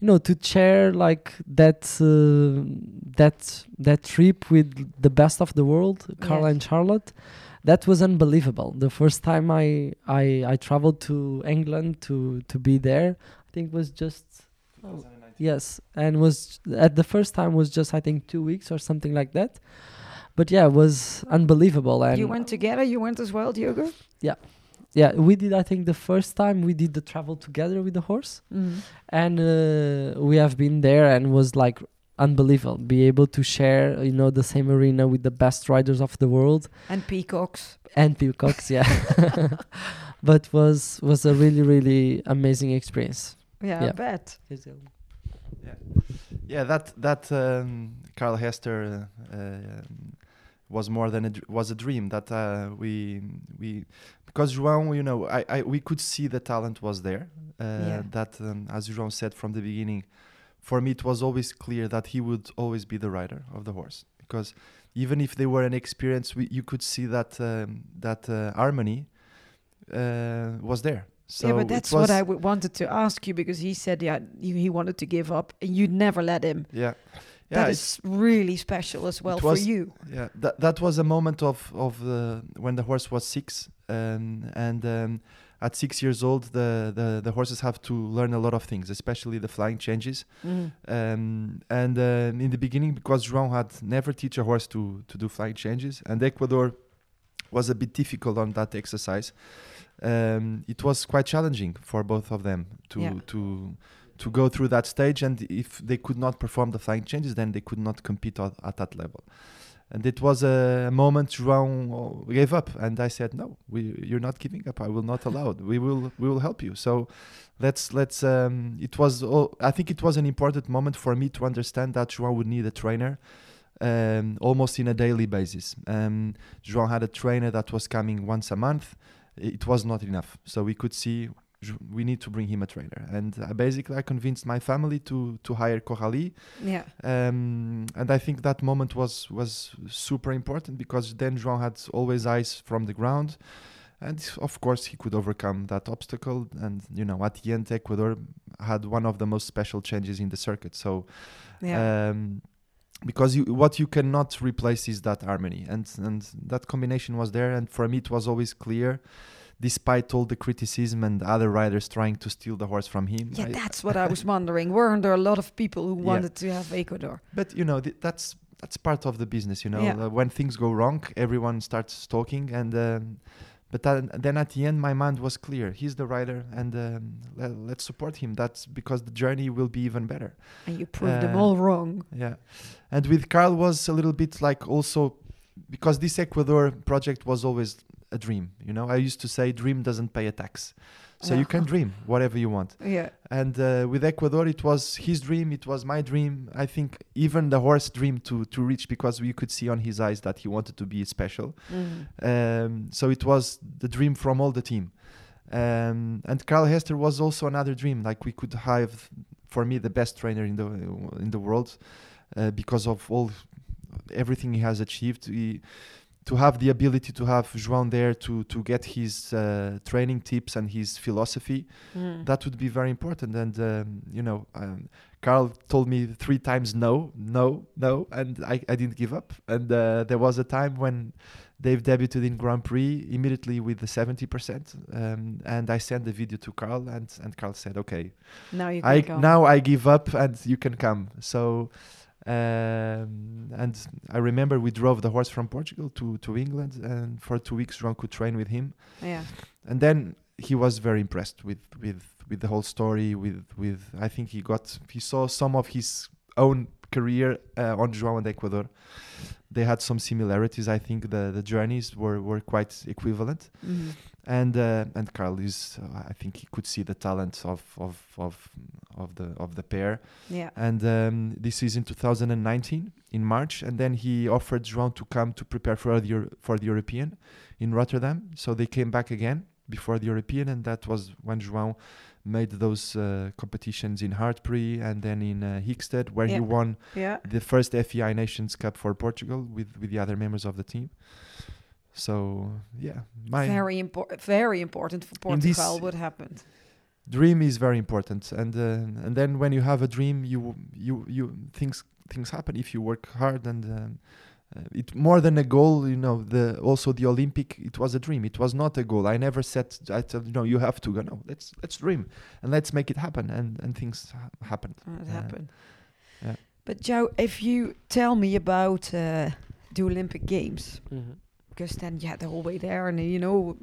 you know to share like that uh, that that trip with the best of the world carla Yes. and Charlotte that was unbelievable. The first time I I I traveled to England to to be there, I think was just yes, and was at the first time was just I think two weeks or something like that. But yeah, it was unbelievable. And you went together. You went as well, Diogo. yeah, yeah. we did. I think the first time we did the travel together with the horse, and uh, we have been there and was like unbelievable. Be able to share, you know, the same arena with the best riders of the world And peacocks. and peacocks yeah but was was a really really amazing experience Yeah, I Yeah. bet. Yeah, that that um, Carl Hester uh, um, was more than a was a dream that uh, we we because João, you know, I, I we could see the talent was there. Uh, Yeah. That um, as João said from the beginning, for me it was always clear that he would always be the rider of the horse because even if they were inexperienced, we, you could see that um, that uh, harmony uh, was there. So yeah, but that's what I w- wanted to ask you because he said, yeah, he, he wanted to give up, and you never let him. Yeah, yeah. that is really special as well for you. Yeah, that that was a moment of of the when the horse was six, um, and um, at six years old, the, the the horses have to learn a lot of things, especially the flying changes. Mhm. Um, and uh, in the beginning, because João had never teach a horse to to do flying changes, and Equador was a bit difficult on that exercise. Um, it was quite challenging for both of them to Yeah. to to go through that stage, and if they could not perform the flying changes, then they could not compete at, at that level. and it was a moment João gave up, and I said, "No, we, you're not giving up. I will not allow it. We will, we will help you." So, let's let's. Um, it was. I think it was an important moment for me to understand that João would need a trainer, um, almost in a daily basis. Um, João had a trainer that was coming once a month. It was not enough, so we could see we need to bring him a trainer. And uh, basically, I convinced my family to to hire Coralie Yeah. um, and I think that moment was was super important because then João had always eyes from the ground, and of course he could overcome that obstacle. And you know, at the end, Equador had one of the most special changes in the circuit. So, Yeah. um, because you, what you cannot replace is that harmony, and and that combination was there. And for me, it was always clear. Despite all the criticism and other riders trying to steal the horse from him, yeah, I- that's what I was wondering. Weren't there a lot of people who Yeah. wanted to have Equador? But you know th- that's that's part of the business. You know, Yeah. uh, when things go wrong, everyone starts talking, and um, but then, then at the end, my mind was clear. He's the rider, and um, le- let's support him. That's because the journey will be even better. And you proved them Uh, all wrong. Yeah, and with Carl was a little bit like also because this Equador project was always a dream. You know, I used to say dream doesn't pay a tax. So you can dream whatever you want. Yeah. And uh, with Equador, it was his dream. It was my dream. I think even the horse dream to to reach because we could see on his eyes that he wanted to be special. Mm. Um, so it was the dream from all the team. Um, and Carl Hester was also another dream. Like we could have, for me, the best trainer in the in the world uh, because of all everything he has achieved. He, to have the ability to have João there to to get his uh, training tips and his philosophy Mm. that would be very important. And um, you know, um, Carl told me three times no, no, no, and I, I didn't give up. And uh, there was a time when Dave debuted in Grand Prix immediately with the seventy percent, um, and I sent the video to Carl, and and Carl said, "Okay, Now you can I go. now I give up, and you can come." So. Um, and I remember we drove the horse from Portugal to, to England, and for two weeks, João could train with him Yeah. and then he was very impressed with with with the whole story with with i think he got he saw some of his own career uh, on João and Equador they had some similarities i think the the journeys were were quite equivalent Mhm. And uh, and Carl is uh, i think he could see the talent of of of of the of the pair Yeah. and um, this is in 2019 in March, and then he offered João to come to prepare for the Euro- for the European in Rotterdam. So they came back again before the European, and that was when João made those uh, competitions in Hartpury and then in uh, Hickstead, where he won Yeah. the first FEI Nations Cup for Portugal with with the other members of the team. So yeah, my very important. Very important for In this- Portugal. What happened? dream is very important and uh, and then when you have a dream you you you things things happen if you work hard and um, uh, it more than a goal you know the also the olympic it was a dream it was not a goal i never said i told you you have to go no let's let's dream and let's make it happen and and things ha- happened it Uh, happened. yeah. But Joe, if you tell me about uh, the Olympic Games, Mhm. Because then you had the whole way there, and you know,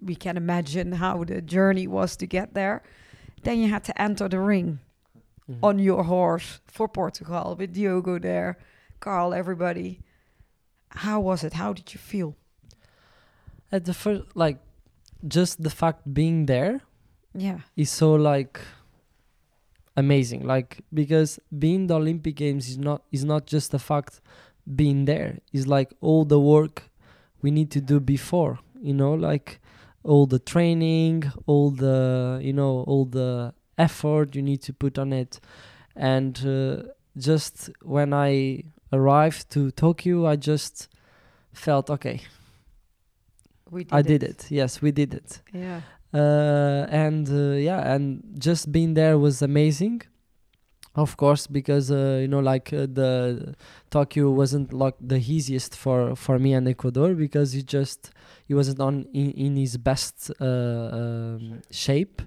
we can imagine how the journey was to get there. Then you had to enter the ring Mhm. on your horse for Portugal with Diogo there, Carl, everybody. How was it? How did you feel? At the first, like, just the fact being there Yeah. is so like amazing like because being the olympic games is not is not just the fact being there. It's like all the work we need to do before you know like all the training all the you know all the effort you need to put on it. And uh, just when i arrived to tokyo i just felt okay We did i did it. yes we did it. Yeah. uh, and uh, yeah and just being there was amazing of course because uh, you know like uh, the tokyo wasn't like the easiest for for me and Equador because he just he wasn't on in, in his best uh, um, shape.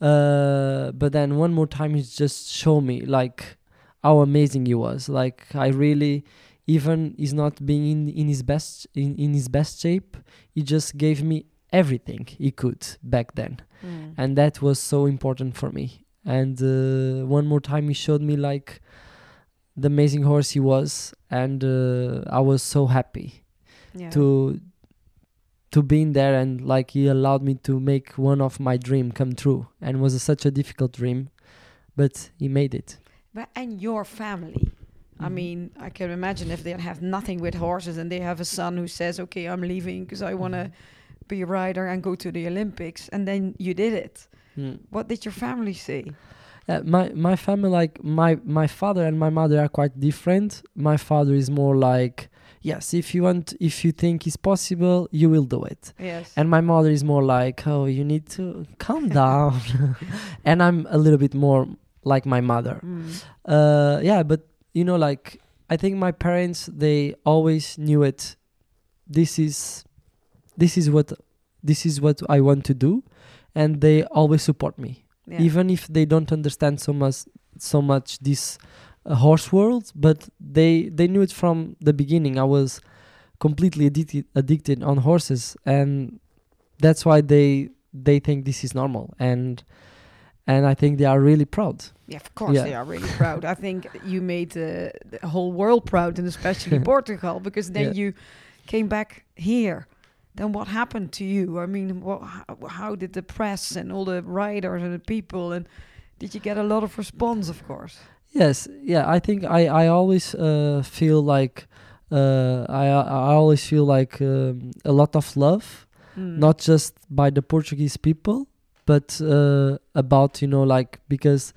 uh, but then one more time he just showed me like how amazing he was. Like i really even he's not being in, in his best in, in his best shape he just gave me everything he could back then. Mm. and that was so important for me and uh, one more time he showed me like the amazing horse he was, and uh, I was so happy Yeah. to to be in there and like he allowed me to make one of my dream come true and was a, such a difficult dream but he made it But, and your family. I Mhm. mean, I can imagine if they have nothing with horses and they have a son who says, "Okay, I'm leaving because I want to Mm-hmm. be a rider and go to the Olympics," and then you did it. Mm. What did your family say? Uh, my my family like my my father and my mother are quite different my father is more like yes if you want if you think it's possible you will do it Yes. and my mother is more like oh you need to calm down and i'm a little bit more like my mother Mm. uh yeah but you know like i think my parents they always knew it this is this is what this is what i want to do and they always support me Yeah. even if they don't understand so much so much this uh, horse world but they they knew it from the beginning i was completely addicted addicted on horses and that's why they they think this is normal and and i think they are really proud Yeah, of course Yeah. they are really proud. I think you made uh, the whole world proud, and especially Portugal, because then Yeah. you came back here. Then what happened to you? I mean, what, how, did the press and all the writers and the people and did you get a lot of response? Of course. Yes, yeah. I think I I always uh, feel like uh, I I always feel like um, a lot of love, Mm. not just by the Portuguese people, but uh, about you know like because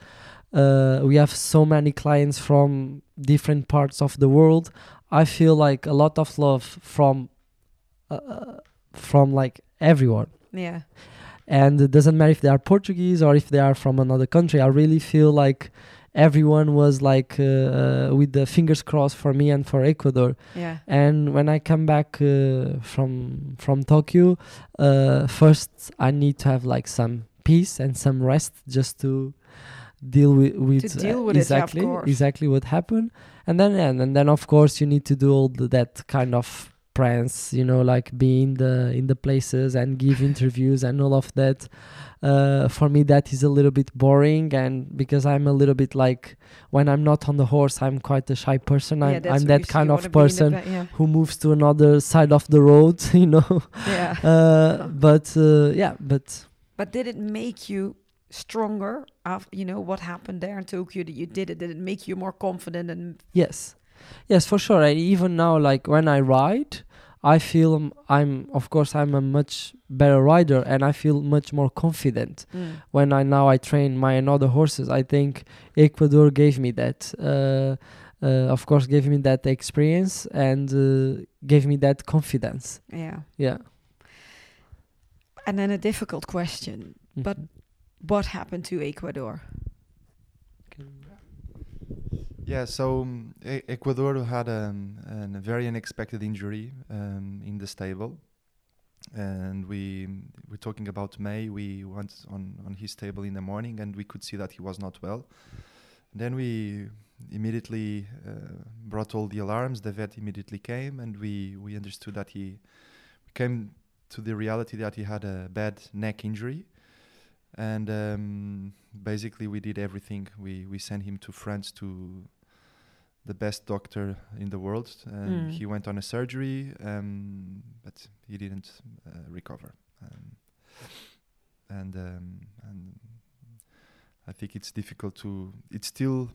uh, we have so many clients from different parts of the world. I feel like a lot of love from uh, from like everyone Yeah. and it doesn't matter if they are Portuguese or if they are from another country. I really feel like everyone was like uh, uh, with the fingers crossed for me and for Equador. Yeah. And when I come back uh, from from Tokyo, uh, first I need to have like some peace and some rest just to deal with, with deal uh, with it, yeah, exactly course. exactly what happened. And then and, and then of course you need to do all the, that kind of prance, you know, like being in the in the places and give interviews and all of that. Uh, for me, that is a little bit boring, and because I'm a little bit like when I'm not on the horse, I'm quite a shy person. I'm, that's I'm that kind of wanna be in the person yeah. who moves to another side of the road, you know. Yeah. Uh, but uh, yeah, but But did it make you stronger? After you know what happened there in Tokyo, that you did it. Did it make you more confident and yes, yes, for sure. I, even now, like when I ride, I feel I'm, of course, I'm a much better rider, and I feel much more confident when I now I train my another horses. I think Equador gave me that. Uh, uh, of course, gave me that experience and uh, gave me that confidence. yeah. Yeah. And then a difficult question. But Mhm. what happened to Equador? Yeah, so um, e- Equador had um, an- a very unexpected injury um, in the stable, and we we're talking about May. We went on on his stable in the morning, and we could see that he was not well. Then we immediately uh, brought all the alarms. The vet immediately came, and we we understood that he came to the reality that he had a bad neck injury and um, basically we did everything. We we sent him to France to the best doctor in the world, and Mm. he went on a surgery, um, but he didn't uh, recover. Um, and um, and I think it's difficult to. It's still,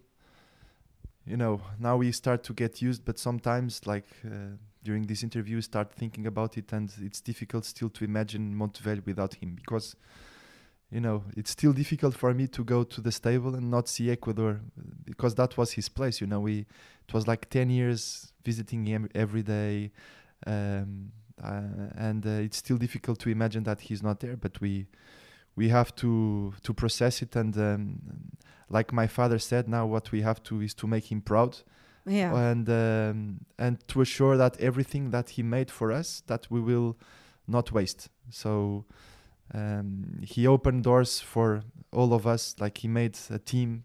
you know, now we start to get used, but sometimes like. Uh, during this interview, start thinking about it, and it's difficult still to imagine Montevelho without him because you know, it's still difficult for me to go to the stable and not see Equador because that was his place. You know, we it was like ten years visiting him every day, um, uh, and uh, it's still difficult to imagine that he's not there. But we we have to to process it, and um, like my father said, now what we have to is to make him proud Yeah. and um, and to assure that everything that he made for us that we will not waste so um, he opened doors for all of us like he made a team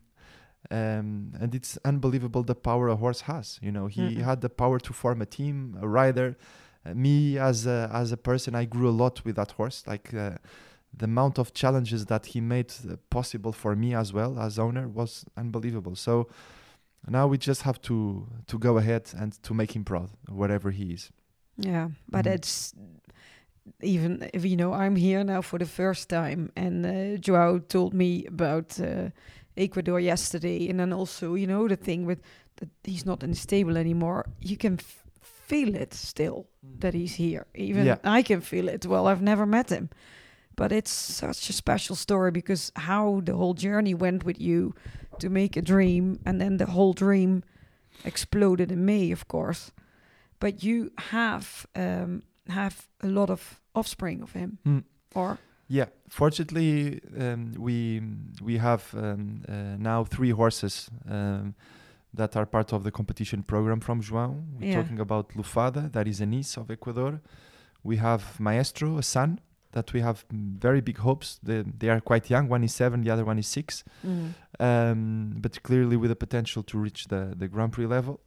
um, and it's unbelievable the power a horse has you know he Mhm. had the power to form a team a rider uh, me as a as a person i grew a lot with that horse like uh, the amount of challenges that he made uh, possible for me as well as owner was unbelievable so now we just have to to go ahead and to make him proud wherever he is. Yeah, but Mhm. it's even if you know I'm here now for the first time, and uh, João told me about uh, Equador yesterday, and then also you know the thing with that he's not in the stable anymore. You can f- feel it still that he's here. Even Yeah. I can feel it. Well, I've never met him, but it's such a special story because how the whole journey went with you to make a dream, and then the whole dream exploded in May, of course. But you have um, have a lot of offspring of him, Mm. or Yeah, fortunately, um, we we have um, uh, now three horses um, that are part of the competition program from João. We're Yeah. talking about Lufada, that is a niece of Equador. We have Maestro, a son that we have mm, very big hopes. They, they are quite young. One is seven, the other one is six, um, but clearly with the potential to reach the the Grand Prix level.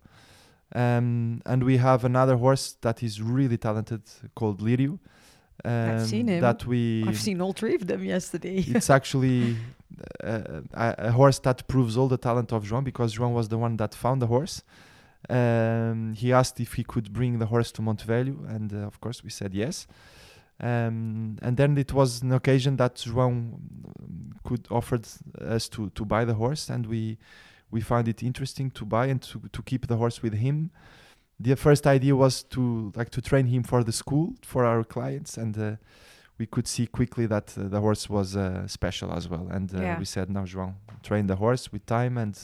Um, and we have another horse that is really talented called Lirio. Um, seen him. That we I've seen all three of them yesterday. it's actually uh, a, a horse that proves all the talent of João because João was the one that found the horse. Um, he asked if he could bring the horse to Montevelho, and uh, of course we said yes. Um, and then it was an occasion that João um, could offered us to, to buy the horse, and we we found it interesting to buy and to, to keep the horse with him. The first idea was to like to train him for the school for our clients, and uh, we could see quickly that uh, the horse was uh, special as well. And uh, Yeah. we said, "Now, João, train the horse with time, and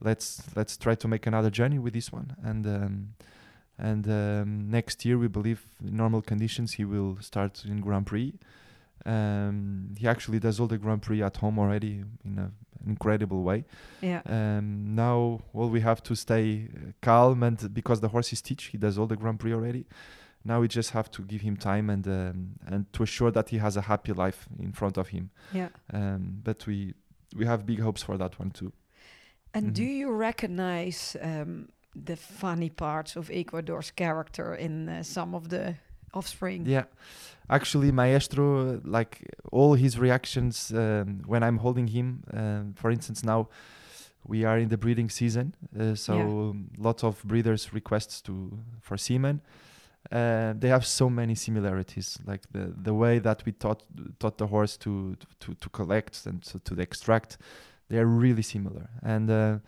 let's let's try to make another journey with this one." And um, and um, next year, we believe in normal conditions he will start in Grand Prix. Um, he actually does all the Grand Prix at home already in an incredible way. yeah, Um, now, well, we have to stay uh, calm, and because the horse is teach, he does all the Grand Prix already. Now we just have to give him time and um, and to assure that he has a happy life in front of him. yeah. Um, but we we have big hopes for that one too. And do Mhm. you recognize um, the funny parts of Equador's character in uh, some of the offspring? Yeah, actually, Maestro, like all his reactions um, when I'm holding him. Um, for instance, now we are in the breeding season, uh, so Yeah. lots of breeders requests to for semen. Uh, they have so many similarities, like the the way that we taught taught the horse to to to collect and to, to extract. They are really similar, and uh,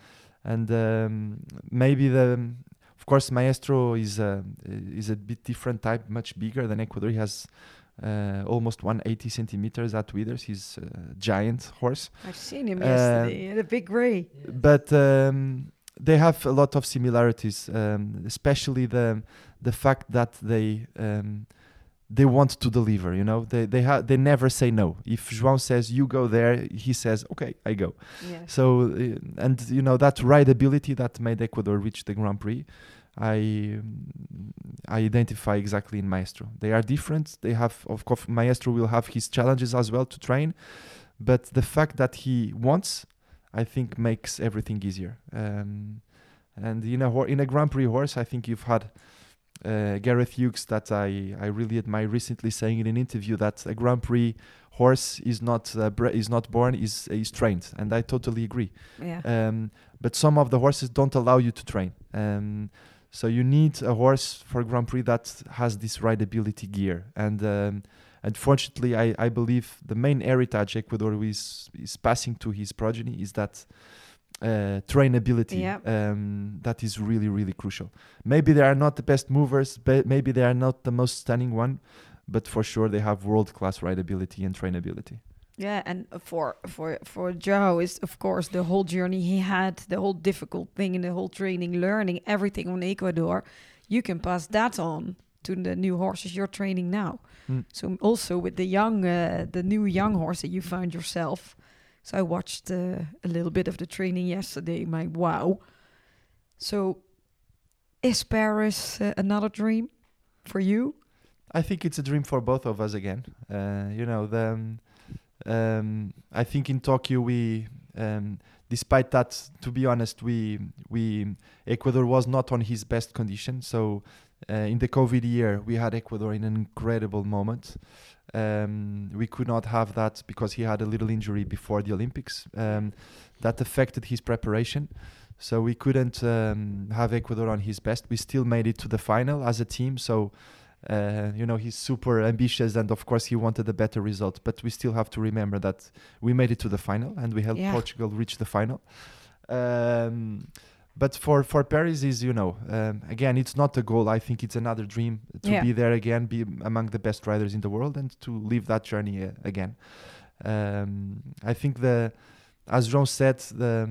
and um, maybe the of course, Maestro is a is a bit different type, much bigger than Equador. He has uh, almost 180 centimeters at withers. He's a giant horse, I've seen him Uh, yesterday. The big gray. but um, they have a lot of similarities, um, especially the the fact that they um, they want to deliver. You know, they they ha- they never say no. If João says you go there, he says okay, I go. Yeah. So uh, and you know that rideability that made Equador reach the Grand Prix, I I identify exactly in Maestro. They are different. They have of course Maestro will have his challenges as well to train, but the fact that he wants, I think makes everything easier. Um, and in a in a Grand Prix horse, I think you've had. Uh, Gareth Hughes, that I, I really admire, recently saying in an interview that a Grand Prix horse is not uh, is not born, is is trained, and I totally agree. Yeah. Um, but some of the horses don't allow you to train. Um, so you need a horse for Grand Prix that has this rideability gear. And um, unfortunately, I, I believe the main heritage Equador is, is passing to his progeny is that uh, trainability. Yeah. Um, that is really, really crucial. Maybe they are not the best movers, but maybe they are not the most stunning one, but for sure they have world-class rideability and trainability. Yeah, and for for for Joe is of course the whole journey he had, the whole difficult thing and the whole training, learning everything on Equador. You can pass that on to the new horses you're training now. Mm. So also with the young, uh, the new young horse that you found yourself. So I watched uh, a little bit of the training yesterday. My wow! So is Paris uh, another dream for you? I think it's a dream for both of us again. Uh, you know, the, um, um, I think in Tokyo we, um, despite that, to be honest, we we Equador was not on his best condition. So uh, in the COVID year, we had Equador in an incredible moment. Um, we could not have that because he had a little injury before the Olympics um, that affected his preparation. So we couldn't um, have Equador on his best. We still made it to the final as a team. So uh, you know he's super ambitious, and of course he wanted a better result. But we still have to remember that we made it to the final, and we helped Yeah. Portugal reach the final. Um, but for for Paris is you know um, again it's not a goal. I think it's another dream to Yeah. be there again, be among the best riders in the world, and to live that journey uh, again. Um, I think the as João said the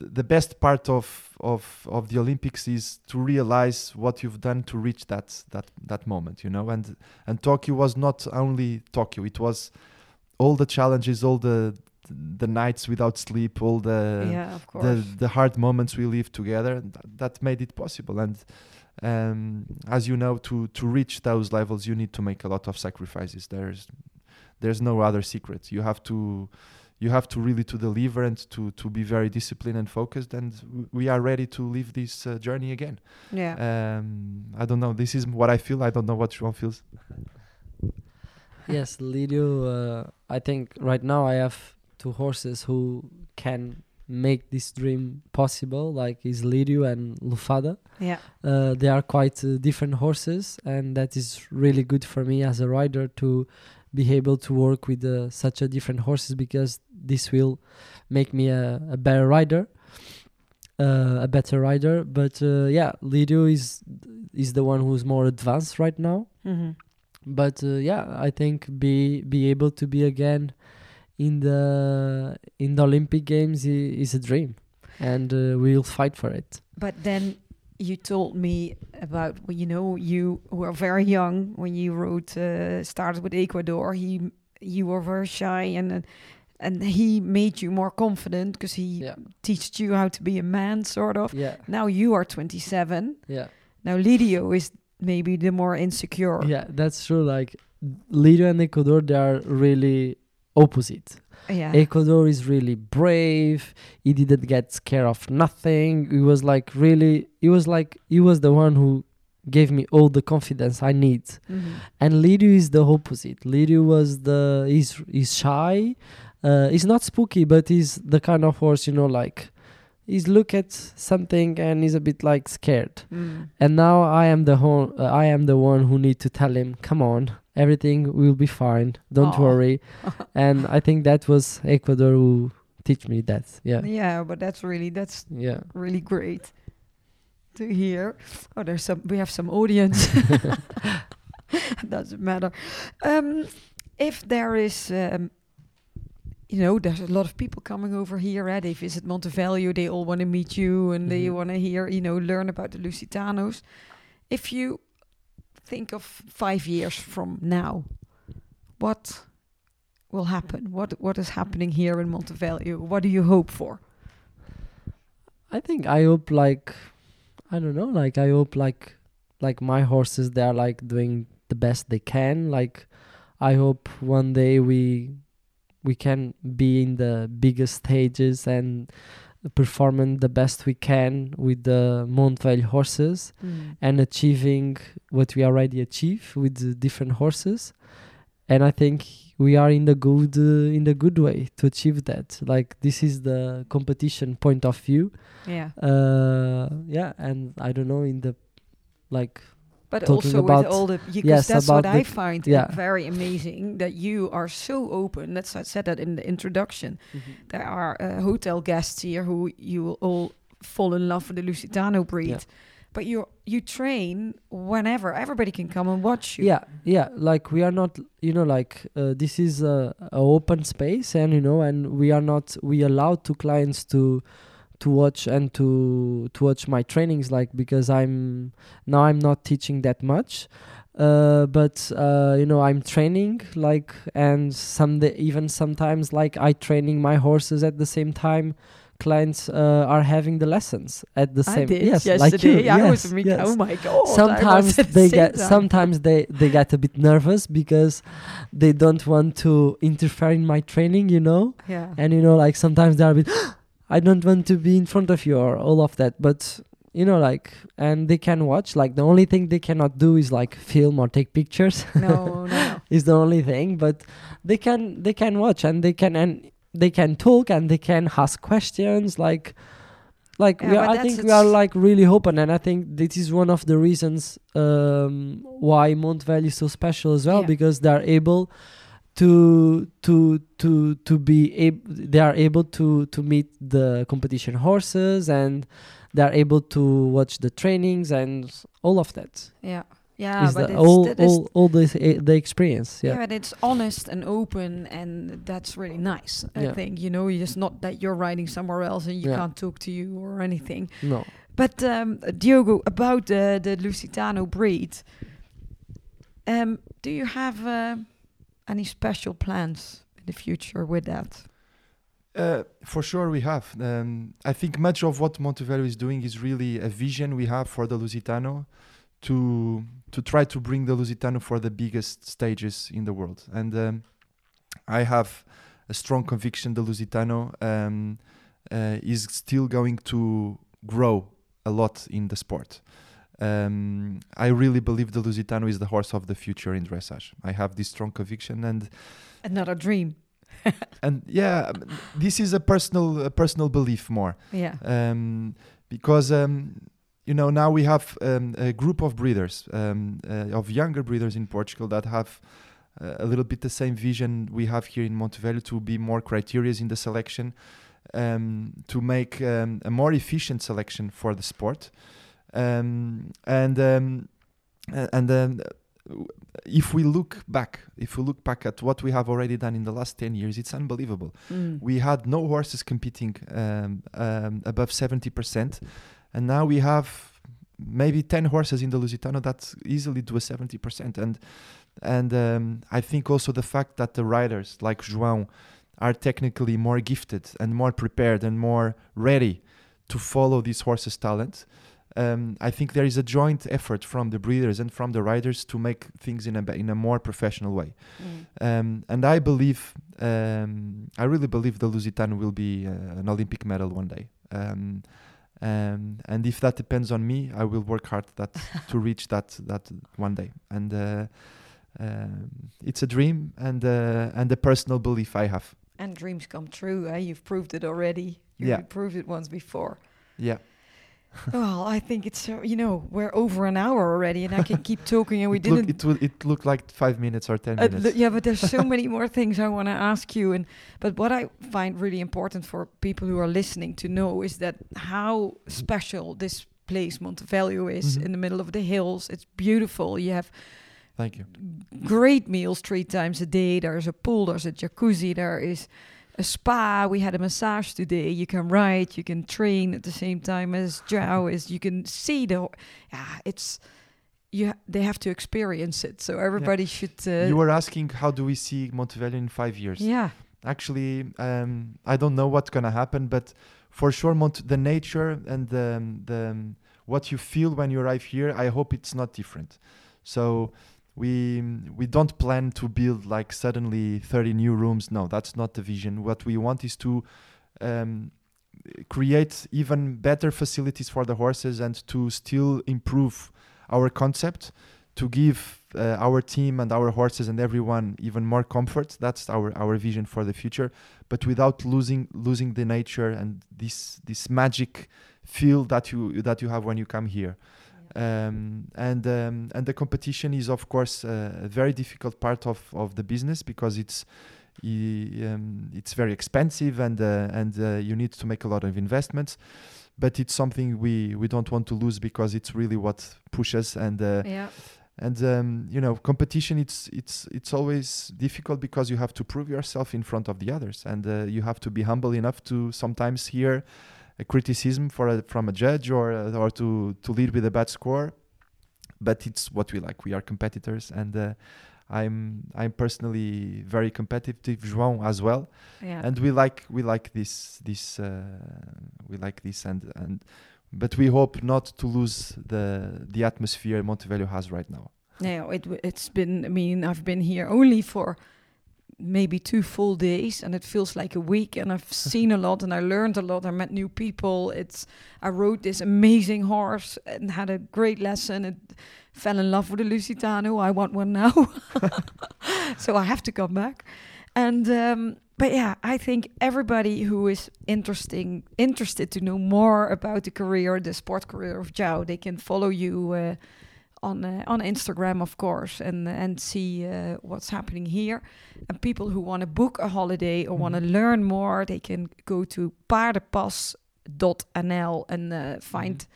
the best part of, of of the Olympics is to realize what you've done to reach that that that moment, you know. And and Tokyo was not only Tokyo; it was all the challenges, all the the nights without sleep, all the yeah, of course. the the hard moments we lived together. Th- that made it possible. And um, as you know, to to reach those levels, you need to make a lot of sacrifices. There's there's no other secret. You have to you have to really to deliver and to to be very disciplined and focused. And w- we are ready to live this uh, journey again. yeah. Um, I don't know. This is what I feel. I don't know what João feels. yes, Lidio. Uh, I think right now I have two horses who can make this dream possible, like is Lidio and Lufada. yeah. Uh, they are quite uh, different horses, and that is really good for me as a rider to be able to work with uh, such a different horses because this will make me a, a better rider, uh, a better rider. But uh, yeah, Lidio is is the one who's more advanced right now. Hmm but uh, yeah i think be be able to be again in the in the olympic games i- is a dream. And uh, we'll fight for it. But then you told me about well, you know you were very young when you wrote uh, started with Equador. He you were very shy and uh, and he made you more confident because he yeah teached you how to be a man, sort of. yeah Now you are 27. yeah Now Lidio is maybe the more insecure. yeah that's true like lido and equador they are really opposite Yeah. Equador is really brave. He didn't get scared of nothing. He was like really. He was like he was the one who gave me all the confidence I need. Mhm. And Lirio is the opposite. Lirio was the he's he's shy. Uh, he's not spooky, but he's the kind of horse you know like he's look at something and he's a bit like scared. Mm. And now I am the ho- uh, I am the one who need to tell him, come on, everything will be fine. Don't worry. and I think that was Equador who teach me that. Yeah. Yeah, but that's really that's Yeah. really great to hear. Oh, there's some. We have some audience. Doesn't matter. Um, if there is, um, you know, there's a lot of people coming over here. Eh? They visit Montevelho. They all want to meet you, and they Mhm. want to hear, you know, learn about the Lusitanos. If you think of five years from now, what will happen? What What is happening here in Montevelho? What do you hope for? I think I hope like I don't know, like I hope like like my horses they are like doing the best they can. Like I hope one day we we can be in the biggest stages and performing the best we can with the Montevelho horses and achieving what we already achieve with the different horses. And i think we are in the good uh, in the good way to achieve that. Like this is the competition point of view. Yeah. uh yeah and i don't know in the like But also about- with all the because yes, that's what I find yeah. very amazing that you are so open. That's I said that in the introduction. There are uh, hotel guests here who you will all fall in love with the Lusitano breed. Yeah. But you you train whenever everybody can come and watch you. yeah yeah like we are not you know like uh, this is a, a open space and you know and we are not we allow to clients to to watch and to to watch my trainings like because i'm now i'm not teaching that much uh, but uh, you know i'm training like and some day, even sometimes like i training my horses at the same time clients uh, are having the lessons at the I same did yes yesterday. like you I yes, was yes oh my god. Sometimes at the they get time. sometimes they they get a bit nervous because they don't want to interfere in my training you know Yeah. and you know like sometimes they're a bit i don't want to be in front of you or all of that but you know like and they can watch like the only thing they cannot do is like film or take pictures no, no. is the only thing but they can they can watch and they can and they can talk and they can ask questions like like Yeah, we are, I think we are like really open, and I think this is one of the reasons um, why Montevelho is so special as well Yeah. because they are able to to to to be able they are able to to meet the competition horses and they are able to watch the trainings and all of that Yeah, yeah, is but the it's, all is- all all this eh, the experience yeah. yeah but it's honest and open, and that's really nice. I Yeah. think you know, it's not that you're riding somewhere else and you Yeah. can't talk to you or anything. no But um, Diogo, about the the Lusitano breed, um, do you have uh, any special plans in the future with that? Uh, for sure, we have. Um, I think much of what Montevelho is doing is really a vision we have for the Lusitano to to try to bring the Lusitano for the biggest stages in the world. And um, I have a strong conviction the Lusitano um, uh, is still going to grow a lot in the sport. Um, I really believe the Lusitano is the horse of the future in dressage. I have this strong conviction, and Another dream. and yeah, this is a personal a personal belief more Yeah. um, because um, you know now we have um, a group of breeders um, uh, of younger breeders in Portugal that have uh, a little bit the same vision we have here in Montevelho to be more criterias in the selection um, to make um, a more efficient selection for the sport um, and um, and um, if we look back if we look back at what we have already done in the last 10 years it's unbelievable. Mm. we had no horses competing um, um, above 70% and now we have maybe 10 horses in the lusitano that easily do a 70% and and um, i think also the fact that the riders like joão are technically more gifted and more prepared and more ready to follow these horse's talent um, I think there is a joint effort from the breeders and from the riders to make things in a in a more professional way. Mm. Um, and I believe, um, I really believe the Lusitano will be uh, an Olympic medal one day. Um, um, and if that depends on me, I will work hard that to reach that that one day. And uh, um, it's a dream and uh, and a personal belief I have. And dreams come true. Eh? You've proved it already. You Yeah. proved it once before. Yeah. Well, I think it's uh, you know we're over an hour already, and I can keep talking, and we it, look, didn't. it, will, it looked like five minutes or ten Uh, minutes. yeah, but there's so many more things I want to ask you. And but what I find really important for people who are listening to know is that how special this place Montevelho is Mhm. in the middle of the hills. It's beautiful. You have Thank you. great meals three times a day. There's a pool. There's a jacuzzi. There is a spa. We had a massage today. You can ride. You can train at the same time as João is. You can see the. Yeah, it's. You. ha- They have to experience it. So everybody should. Uh, you were asking how do we see Montevelho in five years? yeah. actually um, i don't know what's going to happen but for sure Mont- the nature and the, the what you feel when you arrive here i hope it's not different so we we don't plan to build like suddenly 30 new rooms. No that's not the vision. What we want is to um, create even better facilities for the horses and to still improve our concept to give uh, our team and our horses and everyone even more comfort. That's our our vision for the future. But without losing losing the nature and this this magic feel that you that you have when you come here um, and um, and the competition is of course uh, a very difficult part of, of the business because it's um, it's very expensive and uh, and uh, you need to make a lot of investments but it's something we we don't want to lose because it's really what pushes and uh, Yeah. and um, you know competition it's it's it's always difficult because you have to prove yourself in front of the others and uh, you have to be humble enough to sometimes hear a criticism for a, from a judge or uh, or to to lead with a bad score but it's what we like we are competitors and uh, I'm I'm personally very competitive João as well Yeah. and we like we like this this uh, we like this and and but we hope not to lose the the atmosphere Montevelho has right now No, it w- it's been. I mean, I've been here only for maybe two full days, and it feels like a week. And I've seen a lot, and I learned a lot. I met new people. It's. I rode this amazing horse and had a great lesson. And fell in love with a Lusitano. I want one now, so I have to come back. And um, but yeah, I think everybody who is interesting interested to know more about the career, the sport career of João, they can follow you uh, on uh, on Instagram, of course, and and see uh, what's happening here. And people who want to book a holiday or want to learn more, they can go to paardenpas.nl and uh, find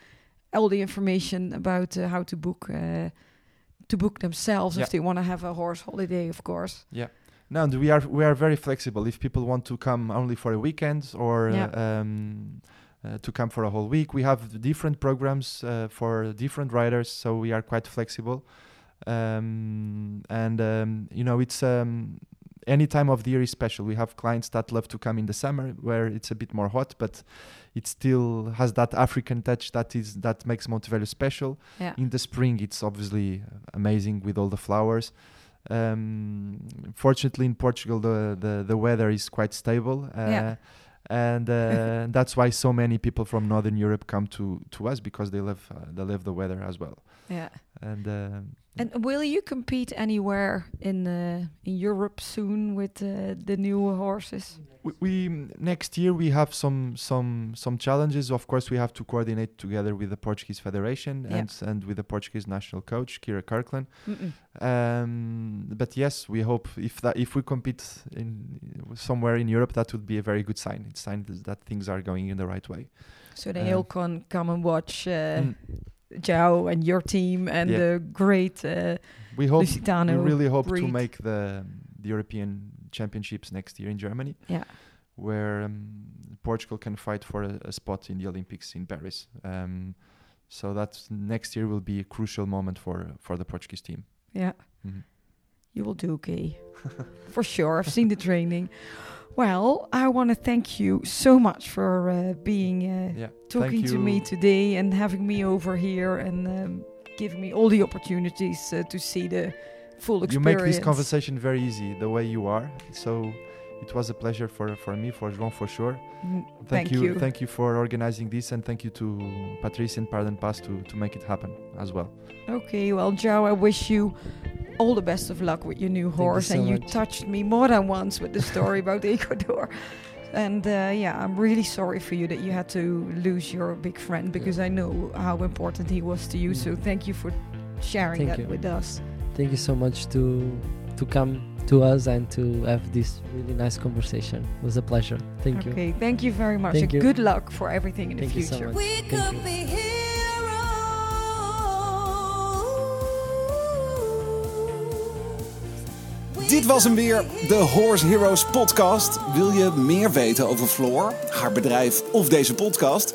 all the information about uh, how to book. Uh, to book themselves Yeah. if they want to have a horse holiday, of course. Yeah. No, and we are we are very flexible. If people want to come only for a weekend or uh, Yeah. um, uh, to come for a whole week, we have different programs uh, for different riders, so we are quite flexible. Um, and um, you know, it's um, any time of the year is special. We have clients that love to come in the summer where it's a bit more hot, but it still has that African touch that is that makes Montevelho special. Yeah. In the spring, it's obviously amazing with all the flowers. Um, fortunately, in Portugal, the, the, the weather is quite stable. Uh, Yeah. And uh, that's why so many people from Northern Europe come to, to us because they love uh, they love the weather as well. Yeah. And um, And will you compete anywhere in uh, in Europe soon with uh, the new horses? we, we next year we have some some some challenges. Of course, we have to coordinate together with the Portuguese Federation Yeah. and and with the Portuguese national coach Kyra Kyrklund. Um, but yes, we hope if that if we compete in somewhere in Europe, that would be a very good sign. It's sign that things are going in the right way. So they Um, all can come and watch uh, Mm. João and your team and Yeah. the great uh, We hope Lusitano. we really hope to make the the European Championships next year in Germany, Yeah. where um, Portugal can fight for a, a spot in the Olympics in Paris. Um, so that next year will be a crucial moment for for the Portuguese team. Yeah. Mhm. You will do okay. for sure. I've seen the training. Well, I want to thank you so much for uh, being uh, Yeah, talking to me today and having me over here and um, giving me all the opportunities uh, to see the full experience. You make this conversation very easy the way you are. So it was a pleasure for for me, for João, for sure. Mm, Thank, Thank you, you. thank you for organizing this, and thank you to Patrice and Paardenpas to to make it happen as well. Okay, well, Joe, I wish you all the best of luck with your new you horse. so and you touched me more than once with the story about Equador. And uh, yeah, I'm really sorry for you that you had to lose your big friend because I know how important he was to you. So Mm. thank you for sharing Thank that you. with us. Thank you so much to to come to us and to have this really nice conversation. It was a pleasure. Thank you. okay, thank you very much. Thank and you. good luck for everything in Thank the you so future. much. We Thank could you. be heroes. Dit was hem weer, de Horse Heroes podcast. Wil je meer weten over Floor, haar bedrijf of deze podcast?